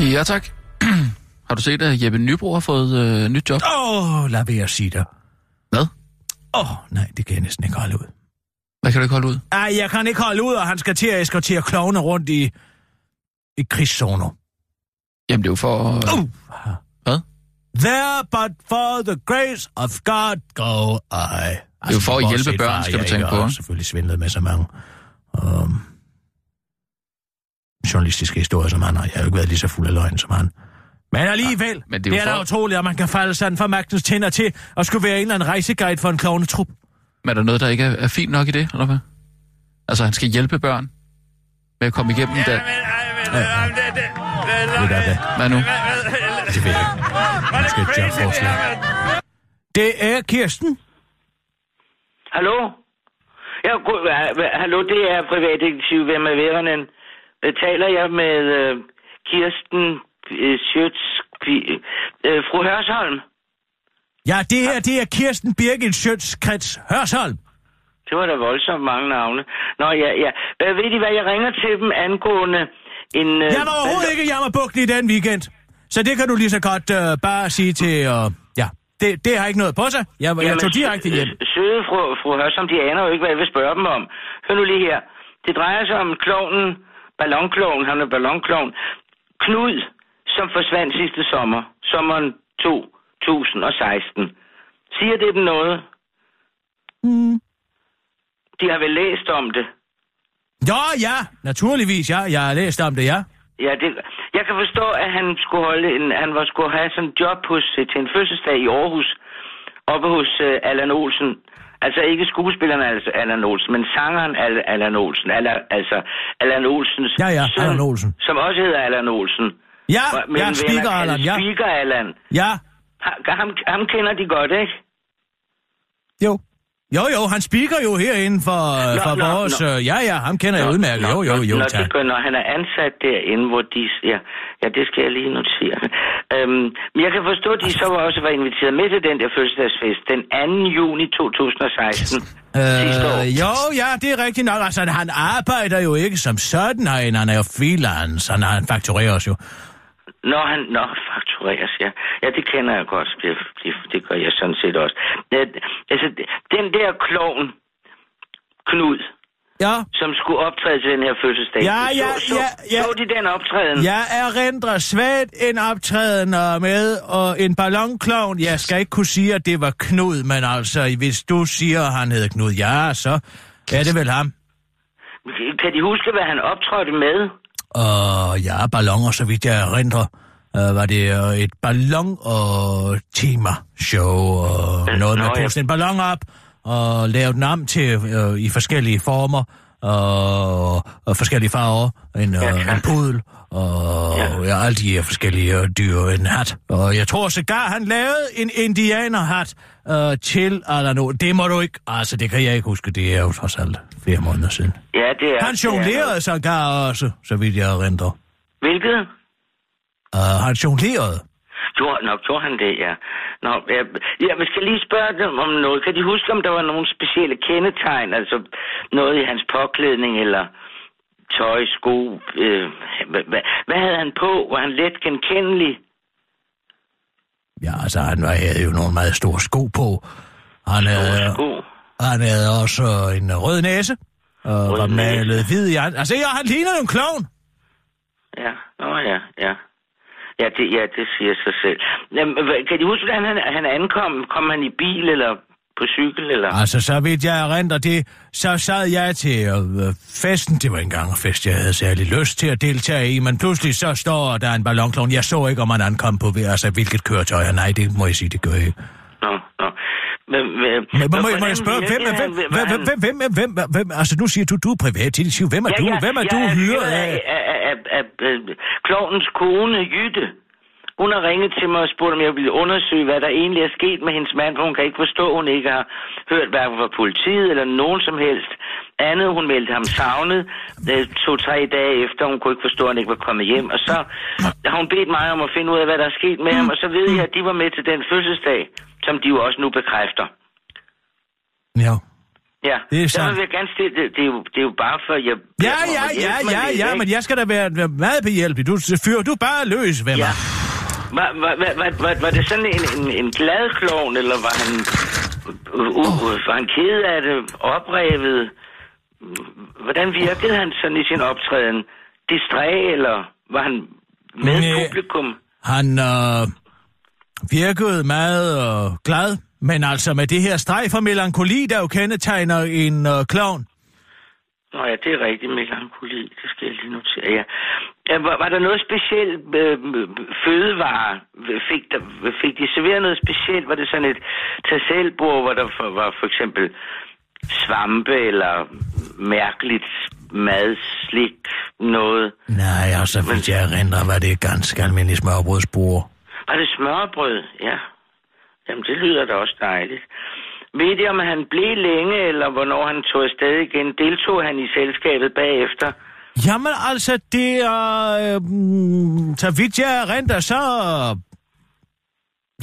Ja, tak. [clears throat] har du set, at Jeppe Nybro har fået øh, nyt job? Åh, oh, lad være sige dig. Hvad? Åh, oh, nej, det kan jeg næsten ikke holde ud. Hvad kan du ikke holde ud? Ej, jeg kan ikke holde ud, og han skal til at eskortere klovne rundt i, i krigszoner. Jamen, det er jo for... Øh... Uh. Hvad? There but for the grace of God go I. Altså, Det er jo for at hjælpe børn, skal jeg du tænke på, har ikke? selvfølgelig svindlet med så mange um, journalistiske historier som han har. Jeg har jo ikke været lige så fuld af løgn som han. Men alligevel, Ja, men det det er, er det er for- da utroligt, at man kan falde sådan for magtens tænder til at skulle være en eller anden rejseguide for en klovnetrup. Men er der noget, der ikke er, er fint nok i det, eller hvad? Altså, han skal hjælpe børn med at komme igennem ja, Det det. er det. Hvad nu? Det ved jeg ikke. Man skal et jobforslag. Det er Kirsten. Hallo? Ja, hallo, det er privatdetektiv. Hvem er værenden? Øh, Taler jeg med øh, Kirsten øh, Schøtz, øh, fru Hørsholm? Ja, det her, det er Kirsten Birgit Sjøtskrets Hørsholm. Det var da voldsomt mange navne. Nå, ja, ja. Hvad ved I hvad, jeg ringer til dem angående en... Øh, Jeg var overhovedet ikke i Jammerbugten i den weekend. Så det kan du lige så godt øh, bare sige til... Øh, ja, det, det har ikke noget på sig. Jeg, jeg tog direkte hjem. øh, Søde fru, fru Hørsholm, de aner jo ikke, hvad jeg vil spørge dem om. Hør nu lige her. Det drejer sig om klovnen, ballonkloven, han er ballonkloven, Knud, som forsvandt sidste sommer, sommeren 2016. Siger det dem noget? Mm. De har vel læst om det. Ja, ja, naturligvis, ja. Jeg har læst om det, ja. Ja, det, jeg kan forstå, at han skulle holde en, han var skulle have sådan en job hos, til en fødselsdag i Aarhus, oppe hos uh, Allan Olsen. Altså ikke skuespilleren altså Allan Olsen, men sangeren Al- Allan Olsen. Allan, altså Allan Olsens Ja, ja, søn, Allan Olsen. som også hedder Allan Olsen. Ja, men ja, speaker Allan, ja. Speaker Allan. Ja, Ha- Ham, ham kender de godt, ikke? jo. Jo, jo, han speaker jo herinde for, Nå, for nå, vores... nå. øh, Ja, ja, ham kender jeg udmærket. Jo, jo, jo, Når, tak. det gør, når han er ansat derinde, hvor de... Ja, ja det skal jeg lige notere. Øhm, men jeg kan forstå, at de så også var inviteret med til den der fødselsdagsfest den 2. juni 2016. sidste år. Øh, jo, ja, det er rigtigt nok. Altså, han arbejder jo ikke som sådan herinde. Han er jo freelance. Han, han fakturerer os jo. Når han når faktureres, ja. Ja, det kender jeg godt. Det, det, det gør jeg sådan set også. Ja, altså, den der klovn, Knud, Ja, som skulle optræde til den her fødselsdag. Ja, ja, så, så, ja, ja. Så de den optræden? jeg erindrer svagt en optræden øh, med og en ballonklovn. Jeg skal ikke kunne sige, at det var Knud, men altså, hvis du siger, at han hedder Knud, ja, så er det vel ham. Kan de huske, hvad han optrådte med? Og ja, balloner, så vidt jeg erindrer, øh, var det øh, et ballon- og tema-show, og Øh, noget med at puste en ballon op, og lave den om til øh, i forskellige former, og, og forskellige farver, en, Ja, øh, en pudel, og Ja. ja. alle de her forskellige øh, dyr, en hat. Og jeg tror sågar, han lavede en indianerhat øh, til Alano. Det må du ikke, altså det kan jeg ikke huske, det er jo trods alt flere måneder siden. Ja, det er... Han er jonglerede sågar også, så vidt jeg erindrer. Hvilket? Uh, han jonglerede. Gjorde, nok gjorde han det, ja. Nå, jeg, jeg skal lige spørge dem om noget. Kan de huske, om der var nogle specielle kendetegn, altså noget i hans påklædning eller tøj, sko? Øh, hvad, hvad, hvad havde han på? Var han let genkendelig? Ja, altså, han havde jo nogle meget store sko på. Han havde, Sko? han havde også en rød næse, og Rød var malet hvid i. Altså, ja, han ligner jo en klovn. Ja, nå ja, ja. Ja, det, ja, det siger sig selv. Jamen, kan de huske, hvordan han, han ankom? Kom han i bil eller på cykel? Eller? Altså, så vidt jeg erindrer det, så sad jeg til øh, festen. Det var engang en fest, jeg havde særlig lyst til at deltage i, men pludselig så står der en ballonklovn. Jeg så ikke, om han ankom på altså, hvilket køretøj. Nej, det må jeg sige, det gør jeg ikke. Nå, nå. Men, men, men må, jeg spørge, hvem er hvem? Hvem, hvem, er, hvem, hvem, altså nu siger du, du er privat detektiv. Hvem er du? Hvem er du er hyret af? Klovens kone, Jytte. Hun har ringet til mig og spurgt, om jeg ville undersøge, hvad der egentlig er sket med hendes mand, for hun kan ikke forstå, hun ikke har hørt hverken fra politiet eller nogen som helst. Andet, hun meldte ham savnet øh, to-tre dage efter. Hun kunne ikke forstå, at han ikke var kommet hjem. Og så har hun bedt mig om at finde ud af, hvad der er sket med ham. Og så ved jeg, at de var med til den fødselsdag, som de jo også nu bekræfter. Ja. Ja, Det er sandt. vil jeg gerne stille, det, det, er jo, det er jo bare for, jeg... Ja, jeg ja, ja, ja, lidt, ja, ikke? men jeg skal da være, være meget behjælpelig. Du fyrer du bare løs mig. Ja. Var, var, var, var, var, var det sådan en, en, en glad klovn, eller var han, uh, uh, var han ked af det, oprevet? Hvordan virkede han sådan i sin optræden? Distræ, eller var han med Næh. publikum? Han øh, virkede meget øh, glad, men altså med det her streg for melankoli, der jo kendetegner en øh, klovn. Nå ja, det er rigtigt, melankoli. Det skal jeg lige notere, ja. ja var, var der noget specielt øh, fødevare? Fik, der, fik de serveret noget specielt? Var det sådan et tasselbord, hvor der for, var for eksempel svampe eller mærkeligt mad, slik, noget? Nej, altså, hvis jeg erindrer, var det ganske almindelig smørbrødsbord. Var det smørbrød? Ja. Jamen, det lyder da også dejligt. Ved I, om han blev længe, eller hvornår han tog afsted igen? Deltog han i selskabet bagefter? Jamen altså, det er... Øh, så vidt jeg erindrer, så...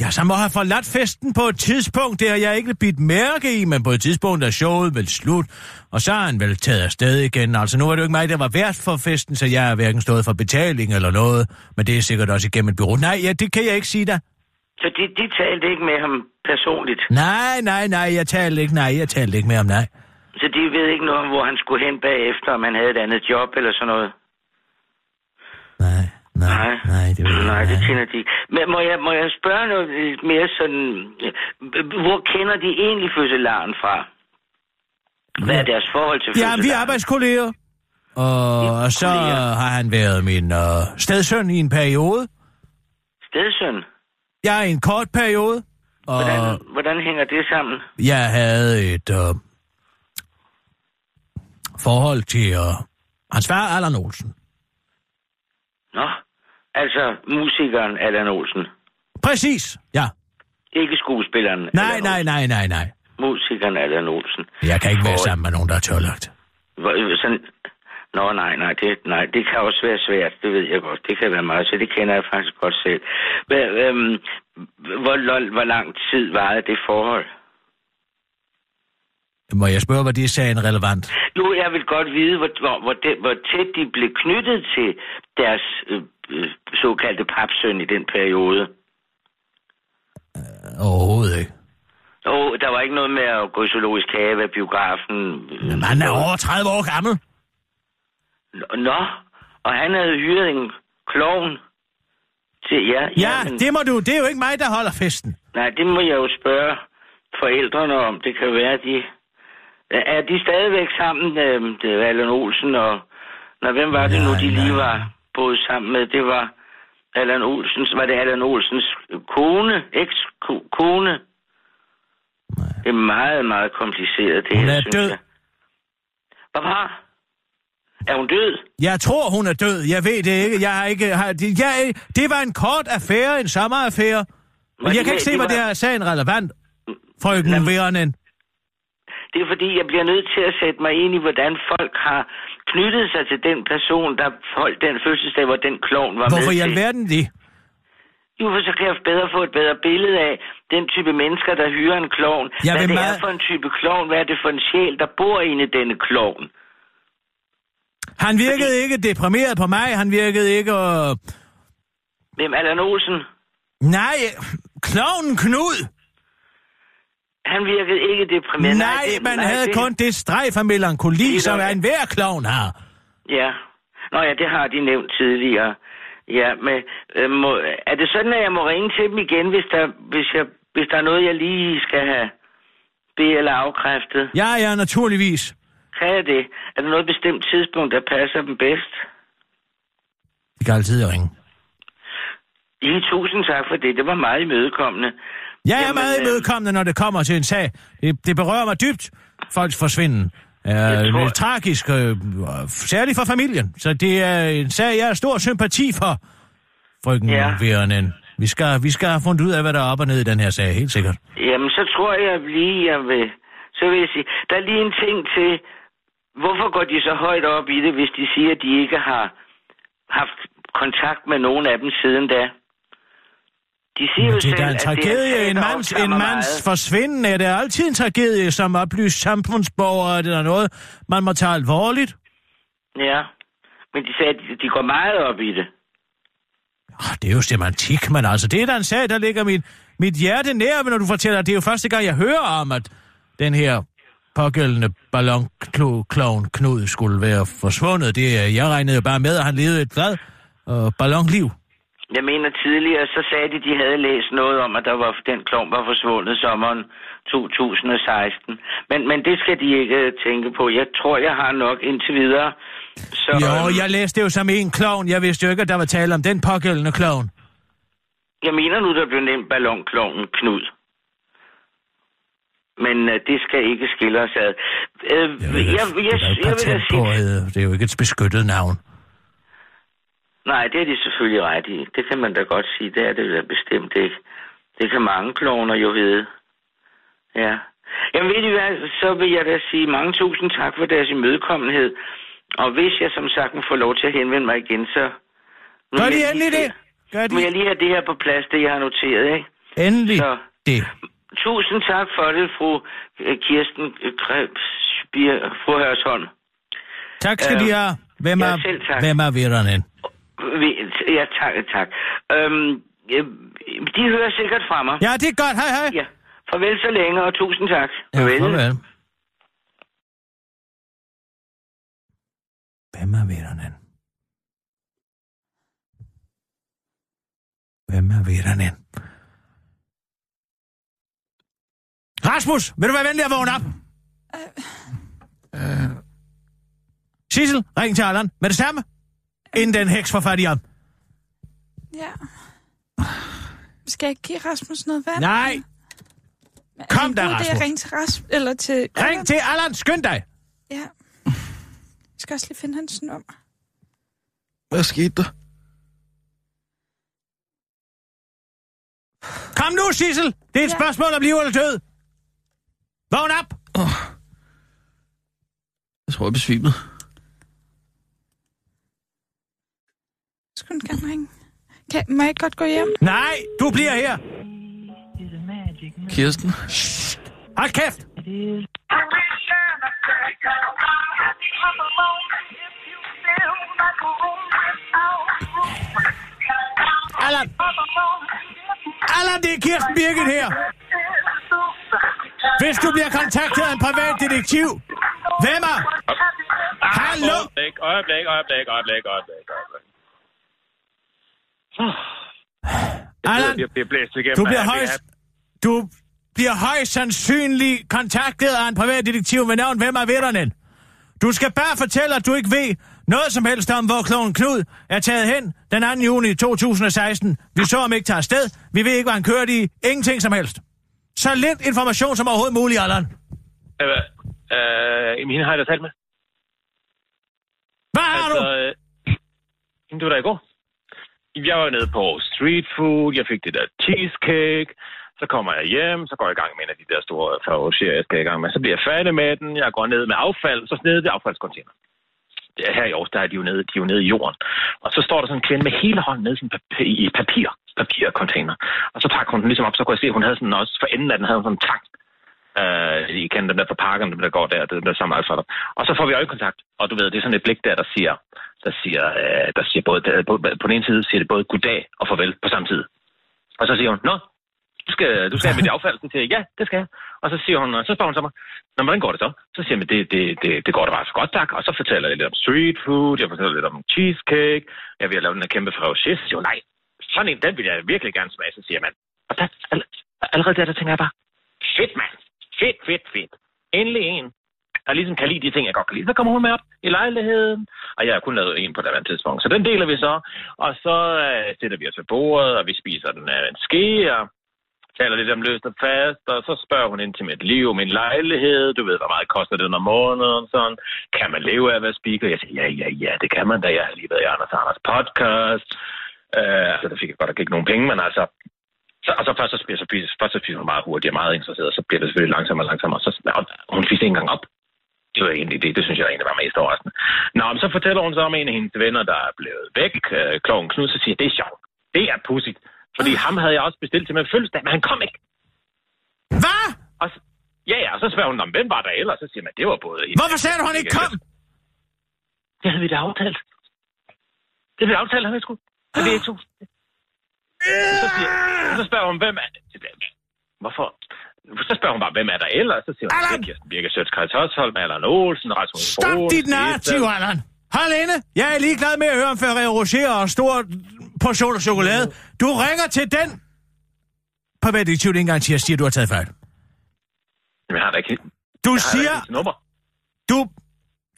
Ja, så må have forladt festen på et tidspunkt. Det har jeg ikke bidt mærke i, men på et tidspunkt er showet vel slut. Og så har han vel taget afsted igen. Altså, nu var det jo ikke mig, der var vært for festen, så jeg har hverken stået for betaling eller noget. Men det er sikkert også igennem et bureau. Nej, ja, det kan jeg ikke sige da. Så de, de talte ikke med ham personligt? Nej, nej, nej, jeg talte ikke, nej, jeg talte ikke med ham, nej. Så de ved ikke noget om, hvor han skulle hen bagefter, om han havde et andet job eller sådan noget? Nej, nej, Nej. det ved jeg Nej, det kender de ikke. Men må jeg, må jeg spørge noget lidt mere sådan... øh, Hvor kender de egentlig fødselaren fra? Hvad er deres forhold til Ja, vi er fødselaren? arbejdskolleger. Og så kolleger. har han været min øh, stedsøn i en periode. Stedsøn. Jeg er i en kort periode. Og Hvordan, hvordan hænger det sammen? jeg havde et øh, forhold til øh, hans far, Allan Olsen. Nå, altså musikeren Allan Olsen. Præcis, ja. Ikke skuespilleren Nej, nej, nej, nej, nej. Musikeren Allan Olsen. Jeg kan ikke være sammen med nogen, der er tørlagt. Sådan, Nå, nej, nej det, nej, det kan også være svært, det ved jeg godt. Det kan være meget svært, det kender jeg faktisk godt selv. Hvad, øhm, hvor, hvor, hvor lang tid varede det forhold? Må jeg spørge, hvad det er sagen relevant? Jo, jeg vil godt vide, hvor, hvor, hvor, det, hvor tæt de blev knyttet til deres øh, såkaldte papsøn i den periode. Overhovedet ikke. Og der var ikke noget med at gå i zoologisk have af biografen. Men han er over 30 år gammel. Nå, og han havde hyret en klovn til, ja, Ja, men, det må du. Det er jo ikke mig, der holder festen. Nej, det må jeg jo spørge forældrene om. Det kan være, de... Er de stadigvæk sammen, øh, det er Allan Olsen og... Nå, hvem var det Nej, nu, de lige nej. var boet sammen med? Det var Allan Olsens... Var det Allan Olsens kone? Eks-kone? Det er meget, meget kompliceret, det Hun her, er synes død. jeg. Hvad var? Er hun død? Jeg tror, hun er død. Jeg ved det ikke. Jeg har ikke... Har, det, jeg, det var en kort affære, en sommeraffære. Men det jeg kan ikke se, det hvad var- det er sagen relevant, frøken Veranen. Det er fordi, jeg bliver nødt til at sætte mig ind i, hvordan folk har knyttet sig til den person, der holdt den fødselsdag, hvor den klovn var Hvorfor med i til. alverden det? Jo, for så kan jeg bedre få et bedre billede af den type mennesker, der hyrer en klovn. Jeg Hvad det meget- er for en type klovn, hvad er det for en sjæl, der bor inde i denne klovn. Han virkede ikke deprimeret på mig. Han virkede ikke... Øh... Hvem Allan Olsen? Nej, klovnen Knud. Han virkede ikke deprimeret. Nej, det- man havde det- kun det strejf af melankoli, Det som er en hver klovn har. Ja. Nå ja, det har de nævnt tidligere. Ja, men øh, må, er det sådan, at jeg må ringe til dem igen, hvis der, hvis, jeg, hvis der er noget, jeg lige skal have be- eller afkræftet? Ja, ja, naturligvis. Kan jeg det? Er der noget bestemt tidspunkt, der passer dem bedst? Vi kan altid ringe. I tusind tak for det. Det var meget imødekommende. Jeg er Jamen, meget øh, imødekommende, når det kommer til en sag. Det, det berører mig dybt, folks forsvinden. Jeg det tror- er tragisk, uh, særligt for familien. Så det er en sag, jeg har stor sympati for, frøken Ja. Veranen. Vi skal, vi skal have fundet ud af, hvad der er op og ned i den her sag, helt sikkert. Jamen, så tror jeg lige, jeg vil... Så vil jeg sige, der er lige en ting til... Hvorfor går de så højt op i det, hvis de siger, at de ikke har haft kontakt med nogen af dem siden da? De siger jo Det er selv, en tragedie. det er En mands, en mands forsvinden er det altid en tragedie, som oplyst samfundsborger. Det er noget, man må tage alvorligt. Ja, men de sagde, at de- går meget op i det. Oh, det er jo semantik, men altså, det er da en sag, der ligger mit, mit hjerte nær, når du fortæller, det er jo første gang, jeg hører om, at den her pågældende ballonklovn Knud skulle være forsvundet. Det, er- jeg regnede jo bare med, at han levede et glad øh, ballonliv. Jeg mener tidligere, så sagde de, de havde læst noget om, at der var, den klovn var forsvundet sommeren 2016. Men, men det skal de ikke øh, tænke på. Jeg tror, jeg har nok indtil videre. Så, Jo, jeg læste jo som en klovn. Jeg vidste jo ikke, at der var tale om den pågældende klovn. Jeg mener nu, der blev nemt ballonklovnen Knud. Men øh, det skal ikke skille os ad. Øh, Jeg, jeg, jeg, jeg, jeg vil da på, sige... øh, det er jo ikke et beskyttet navn. Nej, det er de selvfølgelig ret i. Det kan man da godt sige. Det er det da bestemt ikke. Det kan mange klovner jo vide. Ja. Jamen ved I hvad, så vil jeg da sige mange tusind tak for deres imødekommenhed. Og hvis jeg som sagt må få lov til at henvende mig igen, så... Nu Gør de endelig det? Gør Nu vil jeg de lige have det her på plads, det jeg har noteret, ikke? endelig Så det? tusind tak for det, fru øh, Kirsten øh, Krebs, Bier, fru Hørsholm. Tak skal Øh, de have. Hvem ja, er, tak. hvem er Veranen? Ja, tak, tak. Øhm, øh, de hører sikkert fra mig. Ja, det er godt. Hej, hej. Ja. Farvel så længe, og tusind tak. Ja, farvel. Hvem er Veranen? Hvem er Veranen? Rasmus, vil du være venlig at vågne op? Øh, Sissel, ring til Allan med det samme. Inden den heks i ham. Ja. Skal jeg give Rasmus noget vand? Nej, Er det kom da, Rasmus. at ringe til Rasmus, eller til... ring til Allan. Skynd dig. Ja. Jeg skal også lige finde hans nummer. Hvad skete der? Kom nu, Sissel. Det er et Ja. spørgsmål om liv eller død. Vågn op. Jeg tror, jeg besvimede. Skulle den gerne ringe? Kan, må jeg godt gå hjem? Nej, du bliver her. Kirsten? Hold kæft. Allan. Allan, det er Kirsten Birgit her. Hvis du bliver kontaktet af en privat detektiv, hvem er? Hallo? Øjeblik, øjeblik, øjeblik, øjeblik, øjeblik, øjeblik. Allan, Jeg bliver blæst igennem. du bliver højst... Du bliver højst sandsynligt kontaktet af en privat detektiv med navn Hvem er Vitternen? Du skal bare fortælle, at du ikke ved noget som helst om, hvor kloven Knud er taget hen den 2. juni 2016. Vi så ham ikke tage afsted. Vi ved ikke, hvad han kørte i. Ingenting som helst. Så lidt information som overhovedet muligt, Allan. Øh, øh, hende har jeg da talt med. Hvad har du? øh, hende, du der i går. Jeg var nede på street food, jeg fik det der cheesecake, så kommer jeg hjem, så går jeg i gang med en af de der store favoritter, jeg skal i gang med. Så bliver jeg færdig med den, jeg går ned med affald, så nede det affaldscontainer. Det er her i Aarhus, der er de jo nede, de er jo nede i jorden. Og så står der sådan en kvinde med hele hånden nede i sådan papir, i papir, papircontainer. Og så pakker hun den ligesom op, så kunne jeg se, at hun havde sådan også, for enden af den havde hun sådan en tank. Øh, I kender dem der på parken, dem der går der, det der samme alfader. Og så får vi øjekontakt, og du ved, det er sådan et blik der, der siger, der siger, øh, der siger både, der, på, på den ene side siger det både goddag og farvel på samme tid. Og så siger hun, nå, du skal, du skal have mit affald. Så siger jeg, ja, det skal jeg. Og så siger hun, så spørger hun så mig, Nå, hvordan går det så? Så siger jeg, det, det, det, det går da bare så godt, tak. Og så fortæller jeg lidt om street food, jeg fortæller lidt om cheesecake, jeg vil lave den her kæmpe fragchis. Så siger hun, nej, sådan en, den vil jeg virkelig gerne smage. Så siger man, og der, allerede der, der tænker jeg bare, fedt mand, fedt, fedt, fedt. Endelig en, der ligesom kan lide de ting, jeg godt kan lide. Så kommer hun med op i lejligheden, og jeg har kun lavet en på det andet tidspunkt. Så den deler vi så, og så øh, sætter vi os ved bordet, og vi spiser den af en ske, og taler lidt om løst og fast, og så spørger hun ind til mit liv, min lejlighed, du ved, hvor meget koster det om måneden, sådan. Kan man leve af at være speaker? Jeg siger, ja, ja, ja, det kan man da. Jeg har lige været i Anders Anders podcast. øh, altså, der fik jeg godt nok ikke nogen penge, men altså, så, og så først så spiser, så spiser, først så spiser hun meget hurtigt og meget interesseret, og så bliver det selvfølgelig langsommere og langsommere, og så, og hun spiser ikke engang op. Det var egentlig det, det synes jeg egentlig var mest overraskende. Nå, men så fortæller hun så om en af hendes venner, der er blevet væk, uh, Kloven Knud, så siger det er sjovt. Det er pudsigt. Fordi ham havde jeg også bestilt til min fødselsdag, men han kom ikke. Hvad? Og så, ja, ja, og så spørger hun, om hvem var der ellers? Så siger man, det var både... Hvorfor sagde du, han ikke kom? Det havde vi da aftalt. Det havde vi aftalt, han ikke skulle. Det er to. Så, siger, så spørger hun, hvem er Hvorfor? Så spørger hun bare, hvem er der ellers? Så siger hun, Allan! det er Kirsten Birke Sjøtskreds Hørsholm, Allan Olsen, Rasmus Stop Broen, dit narrativ, Allan. Hold inde. Jeg er ligeglad med at høre om Ferrero Rocher og stor portion af chokolade. Du ringer til den privatdetektiv, det ikke engang siger, siger, du har taget fejl. Jamen, jeg har da ikke... Du jeg har da siger, ikke hendes nummer. du,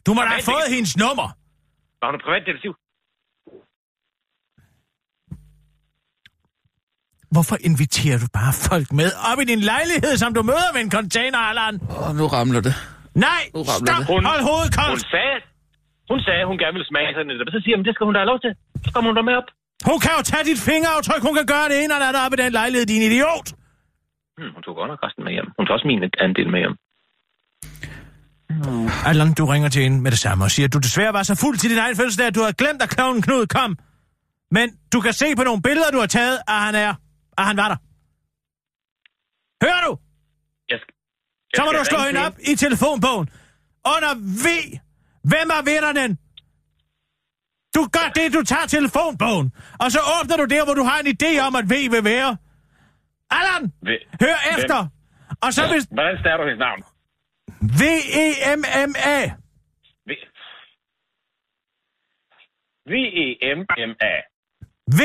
du må da have fået hendes nummer. Var hun en privatdetektiv? Hvorfor inviterer du bare folk med op i din lejlighed, som du møder ved en container, Allan? Åh, nu ramler det. Nej, Nu ramler stop, det. Hun- hold hovedet Hun koldt. sagde, hun sagde, hun gerne ville smage sådan et. Så siger "Men det skal hun da have lov til. Så kommer hun da med op. Hun kan jo tage dit fingeraftryk, hun kan gøre det ene eller andet op i den lejlighed, din idiot. Hmm, hun tog godt nok resten med hjem. Hun tog også min andel med hjem. Allan, du ringer til hende med det samme og siger, at du desværre var så fuld til din egen fødselsdag, at du har glemt, at klovnen Knud kom. Men du kan se på nogle billeder, du har taget, at han er, at han var der. Hører du? Jeg skal, jeg Så må du slå hende op i telefonbogen. Under V. Hvem er vitteren? Du gør det, du tager telefonbogen. Og så åbner du der, hvor du har en idé om, at V vil være. Allan, hør hvem- efter. Og så hvis Hvordan starter du hendes navn? V-E-M-M-A. V- V-E-M-M-A. V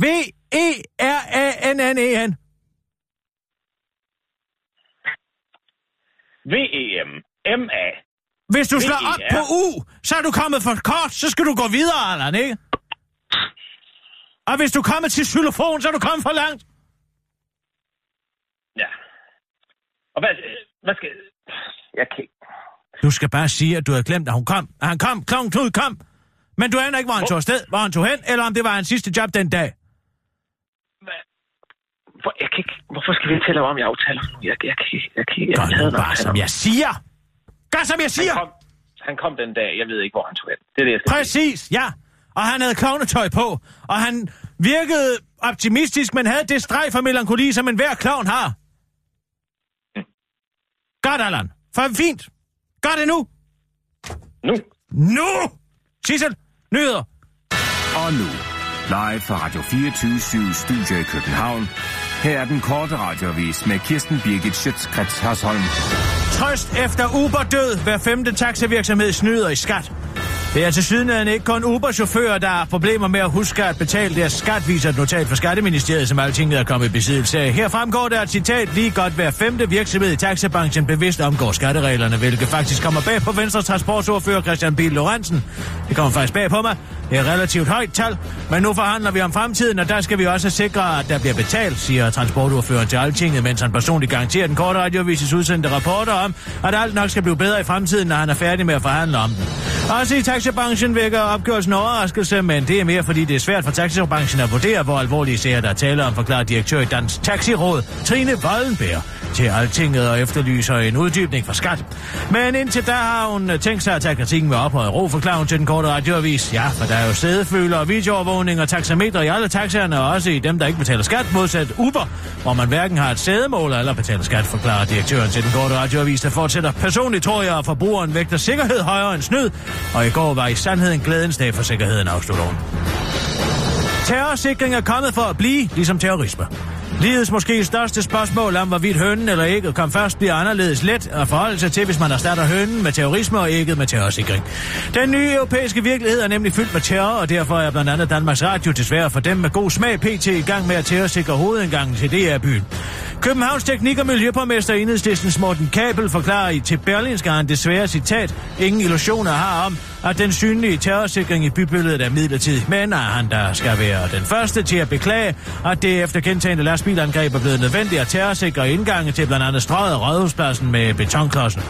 A V E R A N N E N. V-E-M-M-A. Hvis du slår op på U, så er du kommet for kort, så skal du gå videre, Allan, ikke? Og hvis du kommer til xylofon, så er du kommet for langt. Ja. Og hvad, hvad skal... Jeg kan. Du skal bare sige, at du havde glemt, at hun kom. At han kom, klovn Knud kom. Men du aner ikke, hvor han tog afsted, hvor han tog hen, eller om det var hans sidste job den dag. Hvor, jeg kan ikke... Hvorfor skal vi ikke tale om i aftaler nu? Jeg, jeg. Jeg. Gør Jeg havde nu en bare, som om- jeg siger. Gør, som jeg siger. Han kom, han kom den dag. Jeg ved ikke, hvor han tog hen. Det er det, jeg skal sige. Præcis, ja. Og han havde klovnetøj på, og han virkede optimistisk, men havde det streg for melankoli, som enhver klovn har. Godt, Allan. For fint. Gør det nu. Nu. Nu! Sissel, nyheder. Og nu, live fra Radio 24 Studio i København. Her er den korte radiovis med Kirsten Birgit Schøtzgrads Hasholm. Trøst efter Uber-død. Hver femte taxavirksomhed snyder i skat. Det er til syden ikke kun Uber-chauffører, der har problemer med at huske at betale deres skat, viser et notat fra Skatteministeriet, som alting er kommet i besiddelse af. Her fremgår der et citat, lige godt hver femte virksomhed i taxabranchen bevidst omgår skattereglerne, hvilket faktisk kommer bag på Venstre transportordfører Christian Biel Lorentzen. Det kommer faktisk bag på mig. Det er et relativt højt tal, men nu forhandler vi om fremtiden, og der skal vi også sikre, at der bliver betalt, siger transportordføreren til Altinget, mens han personligt garanterer den korte radiovises udsendte rapporter om, at alt nok skal blive bedre i fremtiden, når han er færdig med at forhandle om den. Også i taxabranchen vækker opgørelsen overraskelse, men det er mere fordi det er svært for taxabranchen at vurdere, hvor alvorlige sager der taler om, forklarer direktør i Dansk Taxiråd, Trine Vollenberg, til Altinget og efterlyser en uddybning fra skat. Men indtil da har hun øh, tænkt sig at tage kritikken med ophøjet ro, forklarer hun til den korte radioavis. Ja, for der er jo sædeføler og videoovervågning og taxameter i alle taxaerne, og også i dem, der ikke betaler skat, modsat Uber, hvor man hverken har et sædemål eller betaler skat, forklarer direktøren til den korte radioavis, der fortsætter. Personligt tror jeg, at forbrugeren vægter sikkerhed højere end snyd, og i går var i sandhed en glædens dag for sikkerheden, afslutter hun. Terrorsikring er kommet for at blive, ligesom terrorisme. Livets måske største spørgsmål om, hvorvidt hønnen eller ægget kom først, bliver anderledes let at forholde sig til, hvis man erstatter hønnen med terrorisme og ægget med terrorsikring. Den nye europæiske virkelighed er nemlig fyldt med terror, og derfor er blandt andet Danmarks Radio desværre for dem med god smag pt. i gang med at terrorsikre hovedindgangen til DR-byen. Københavns Teknik- og Miljøborgmester Enhedslistens Morten Kabel forklarer i til Berlinske han desværre citat, ingen illusioner har om, at den synlige terrorsikring i bybilledet er midlertidig, men at han der skal være den første til at beklage, at det efter gentagende lastbilangreb er blevet nødvendigt at terrorsikre indgange til blandt andet strøget og rådhuspladsen med betonklodsen.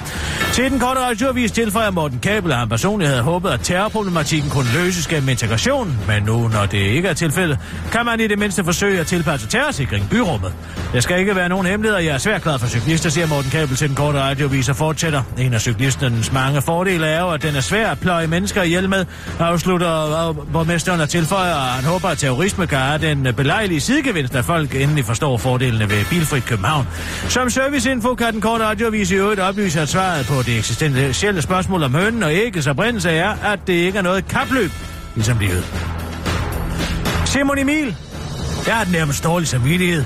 Til den korte radioavis tilføjer Morten Kabel, at han personligt havde håbet, at terrorproblematikken kunne løses gennem integration, men nu, når det ikke er tilfældet, kan man i det mindste forsøge at tilpasse terrorsikring byrummet. Det skal ikke være nogen hemmeligheder, jeg er svært glad for cyklister, siger Morten Kabel til den korte radioavis og fortsætter. En af cyklistens mange fordele er jo, at den er svær at pløje mennesker ihjel med, afslutter borgmesteren og tilføjer, at han håber, at terrorisme kan have den belejlige sidegevinst, at folk endelig forstår fordelene ved bilfrit København. Som serviceinfo kan den korte radioavis i øvrigt oplyse, at svaret på det eksistentielle spørgsmål om hønnen og æggets oprindelse er, at det ikke er noget kapløb, ligesom livet. Simon Emil, jeg har den nærmest dårlig samvittighed.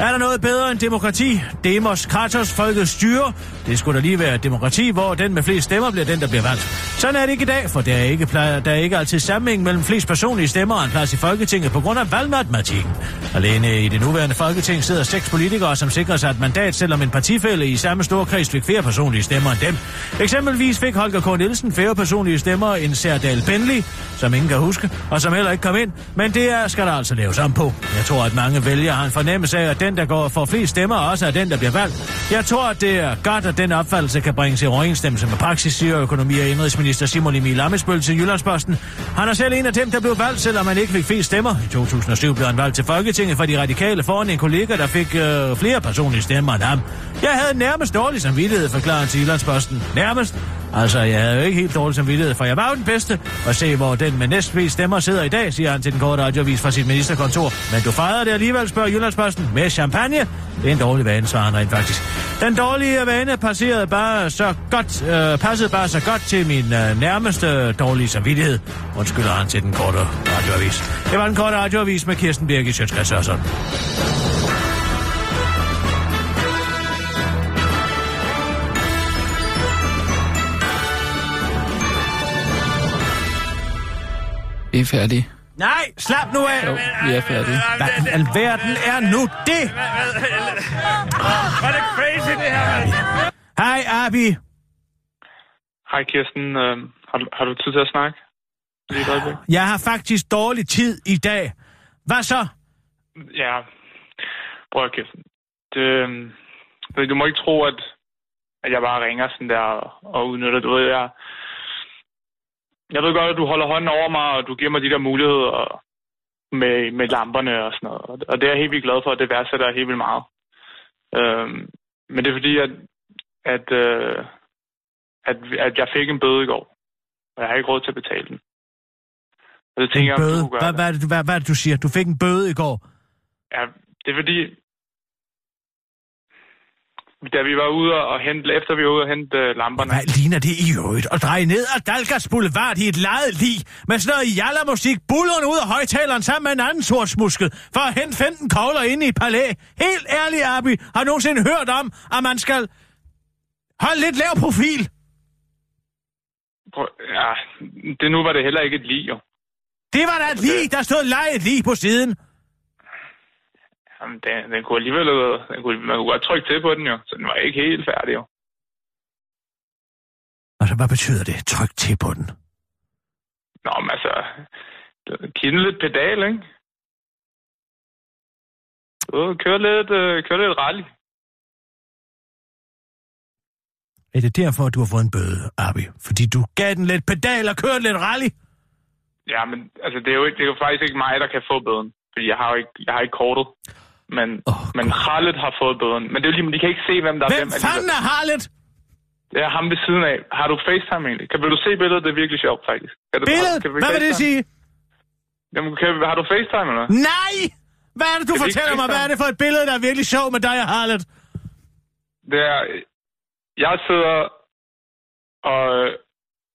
Er der noget bedre end demokrati? Demos, Kratos, folkets styre. Det skulle da lige være et demokrati, hvor den med flest stemmer bliver den, der bliver valgt. Sådan er det ikke i dag, for der er ikke, plejer, der er ikke altid sammenhæng mellem flest personlige stemmer og en plads i Folketinget på grund af valgmatematikken. Alene i det nuværende Folketing sidder seks politikere, som sikrer sig et mandat, selvom en partifælde i samme store kreds fik flere personlige stemmer end dem. Eksempelvis fik Holger K. Nielsen flere personlige stemmer end Serdal Benli, som ingen kan huske, og som heller ikke kom ind. Men det er, skal der altså laves om på. Jeg tror, at mange vælgere har en fornemmelse af, at den, der går for flest stemmer, også er den, der bliver valgt. Jeg tror, at det er godt, at den opfattelse kan bringes i overensstemmelse med praksis, siger økonomi- og indrigsminister Simon Emil Amesbøl til Jyllandsposten. Han er selv en af dem, der blev valgt, selvom han ikke fik flest stemmer. I 2007 blev han valgt til Folketinget for de radikale foran en kollega, der fik øh, flere personlige stemmer end ham. Jeg havde nærmest dårlig samvittighed, forklarer han til Jyllandsposten. Nærmest. Altså, jeg havde jo ikke helt dårlig samvittighed, for jeg var jo den bedste. Og se, hvor den med næstflest stemmer sidder i dag, siger han til den korte radiovis fra sit ministerkontor. Men du fejrede det alligevel, spørger Jyllandsposten. Med champagne? Det er en dårlig vane, svarer han rent faktisk. Den dårlige vane passerede bare så godt, øh, passede bare så godt til min øh, nærmeste dårlige samvittighed. Undskylder han til den korte radioavis. Det var den korte radioavis med Kirsten Birgit Sjøtskrets Vi er færdige. Nej, slap nu af! Jo, vi er færdige. Hvad i alverden er nu det? Var det crazy, det her? Hej, Abi. Hej Kirsten, øh, har, du- har du tid til at snakke? Jeg har faktisk dårlig tid i dag. Hvad så? Ja, prøv at Kirsten. Det, øh, du må ikke tro, at, at jeg bare ringer sådan der og, og udnytter. Du ved, jeg, jeg ved godt, at du holder hånden over mig, og du giver mig de der muligheder med, med lamperne og sådan noget. Og det er jeg helt vildt glad for, og det værdsætter jeg helt vildt meget. Øhm, men det er fordi, at, at, øh, at, at jeg fik en bøde i går, og jeg har ikke råd til at betale den. Og det tænker En jeg, om bøde. du kunne gøre Hvad, hvad, hvad, hvad er det, du siger? Du fik en bøde i går. Ja, det er fordi, da vi var ude og hente, efter vi var ude og hente øh, lamperne, Hvad ligner det i øvrigt? At dreje ned ad Dalgas Boulevard i et lejet lig med sådan noget jallermusik, bullerne ud af højtaleren sammen med en anden sortsmuskel for at hente 15 kogler inde i et palæ. Helt ærligt, Abi, har nogensinde hørt om, at man skal holde lidt lav profil? prøv, ja, det nu var det heller ikke et lig, jo. Det var da et lig, der stod lejet lig på siden. Jamen, den, den kunne alligevel, øh, den kunne, man kunne godt trykke til på den jo, så den var ikke helt færdig jo. Altså, hvad betyder det? Tryk til på den. Nå, men altså, kende lidt pedal, ikke? Ved, kør lidt, øh, kør lidt rally. Er det derfor, at du har fået en bøde, Abi? Fordi du gav den lidt pedal og kørte lidt rally? Ja, men altså, det er jo, ikke, det er jo faktisk ikke mig, der kan få bøden. Fordi jeg har jo ikke, jeg har ikke kortet. Men, oh, men Harlet har fået bøden. Men det er jo lige, de kan ikke se, hvem der er Hvem hvem. fanden er Harlet? Det er ham ved siden af. Har du FaceTime egentlig? Kan, vil du se billedet? Det er virkelig sjovt, faktisk. Kan du, Billedet? kan vi Hvad vil det sige? Jamen, kan, har du FaceTime eller? Nej! Hvad er det, du Kan fortæller mig? Hvad er det for et billede, der er virkelig sjov med dig og Harlet? Det er... Jeg sidder og,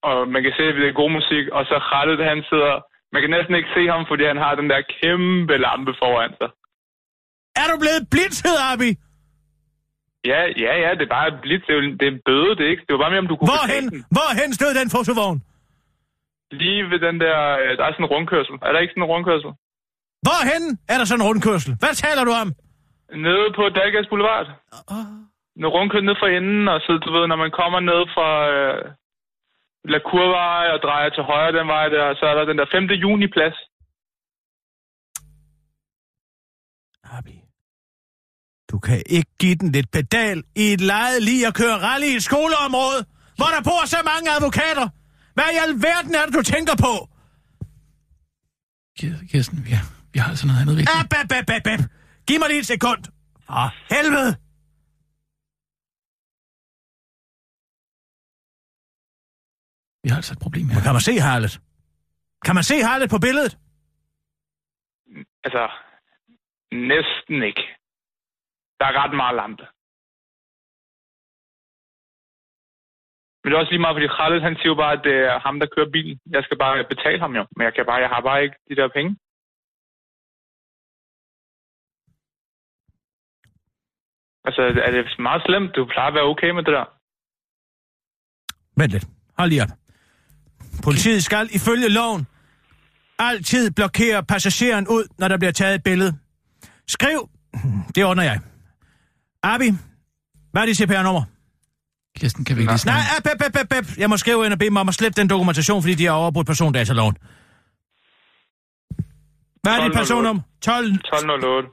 og man kan se, at det er god musik, og så Khaled, han sidder... Man kan næsten ikke se ham, fordi han har den der kæmpe lampe foran sig. Er du blevet blitzet, Abi? Ja, ja, ja, det er bare lidt, det er, jo- det er en bøde, det er ikke. Det var bare mere, om du kunne Hvorhen? Hvorhen stod den fotovogn? Lige ved den der, der er sådan en rundkørsel. Er der ikke sådan en rundkørsel? Hvorhen er der sådan en rundkørsel? Hvad taler du om? Nede på Dalgas Boulevard. Når rundkørsel ned fra enden, og så, du ved, når man kommer ned fra øh, La Kurvej og drejer til højre den vej der, så er der den der 5. juni plads. Abi, du kan ikke give den lidt pedal i et lejet lige at køre rally i et skoleområde, hvor der bor så mange advokater. Hvad i alverden er det, du tænker på? Kir- Kirsten, vi har, vi har altså noget andet vigtigt. Ab, ab, ab, ab, ab. Giv mig lige et sekund. For helvede. Vi har altså et problem her. Kan man se Harlet? Kan man se Harlet på billedet? Altså, næsten ikke. Der er ret meget lampe. Men det er også lige meget, fordi Khaled, han siger jo bare, at det er ham, der kører bilen. Jeg skal bare betale ham jo. Men jeg, kan bare, jeg har bare ikke de der penge. Altså, er det meget slemt? Du plejer at være okay med det der. Vent lidt. Hold lige op. Politiet skal ifølge loven altid blokere passageren ud, når der bliver taget et billede. Skriv. [clears throat] Det ordner jeg. Abi, hvad er dit CPR-nummer? Kirsten, kan vi ikke lige Nej, snakke? ab, ab, ab, ab, ab. Jeg må skrive ind og bede mig om at slette den dokumentation, fordi de har overbrudt persondataloven. Hvad er dit 1208. personnummer? 12 1208.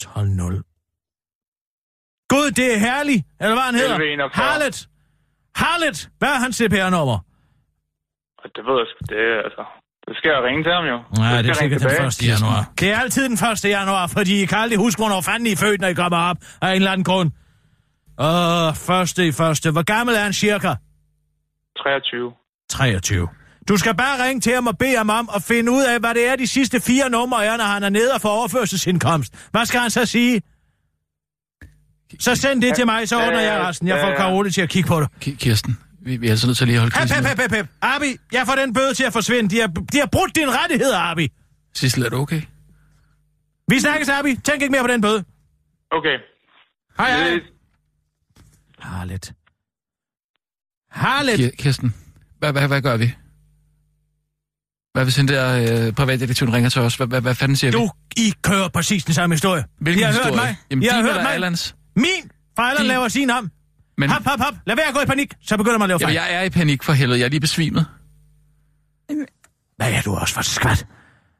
12 0. Gud, det er herligt. Eller hvad han hedder? 1141. Harlet. Harlet. Hvad er hans CPR-nummer? Og det ved jeg sgu, det er altså... Det skal jeg ringe til ham jo. Nej, Så det er sikkert den tilbage. 1. januar. Det er altid den 1. januar, fordi I kan aldrig huske, hvornår fanden I er født, når I kommer op af en eller anden grund. Åh, første i første. Hvor gammel er han cirka? 23. 23. Du skal bare ringe til ham og bede ham om at finde ud af, hvad det er, de sidste fire numre er, når han er nede og får overførselsindkomst. Hvad skal han så sige? Så send det til mig, så ordner jeg resten. Jeg får. Karole til at kigge på det. Ki- Kirsten, vi, vi er altså nødt til lige at holde krisen. hep, hep, hep, hep. Abi, jeg får den bøde til at forsvinde. De har, de har brudt dine rettigheder, Abi. Sissel, er du okay? Vi snakkes, Abi. Tænk ikke mere på den bøde. Okay. Hej, hej. Harlet. Harlet. Ki- Kirsten, hvad, hvad, hvad gør vi? Hvad hvis den der øh, privatdetektiven ringer til os? Hvad, hvad, hvad fanden siger vi? Du, I kører præcis den samme historie. Hvilken I har historie? hørt mig. Jamen, I har din hørt mig. Allands? Min. Fejleren Din. laver sin om. Men Hop, hop, hop. Lad være at gå i panik, så begynder man at lave jamen, fejl. jeg er i panik for helvede. Jeg er lige besvimet. Hvad er du også for skvat?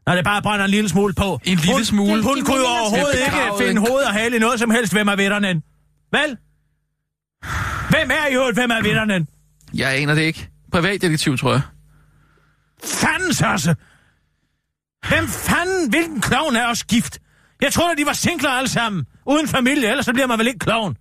Når det bare brænder en lille smule på. En lille hun, smule? Hun, hun kunne jo Det er overhovedet ikke finde hoved og hale i noget som helst. Hvem er vitteren? Vel? Hvem er i øvrigt? Hvem er vitteren? Jeg aner det ikke. Privatdetektiv, tror jeg. Fanden, Sørse! Hvem fanden? Hvilken klovn er også gift? Jeg troede, de var singler alle sammen. Uden familie, ellers så bliver man vel ikke klovn.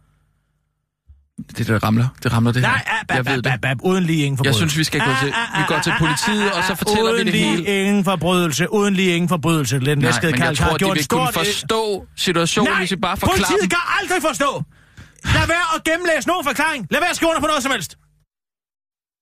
Det der ramler. Det ramler det her. Nej, ab, jeg ab, ved ab, det. ab, ab, uden lige ingen Jeg forbrydelse. synes, vi skal gå til, vi går til politiet, og så fortæller vi uden det lige hele. ingen forbrydelse, uden lige ingen forbrydelse. Den Nej, men jeg tror, de vil kunne forstå situationen, Nej, hvis vi bare forklarer dem. politiet kan aldrig forstå. Lad være at gennemlæse nogen forklaring. Lad være at skrive under på noget som helst.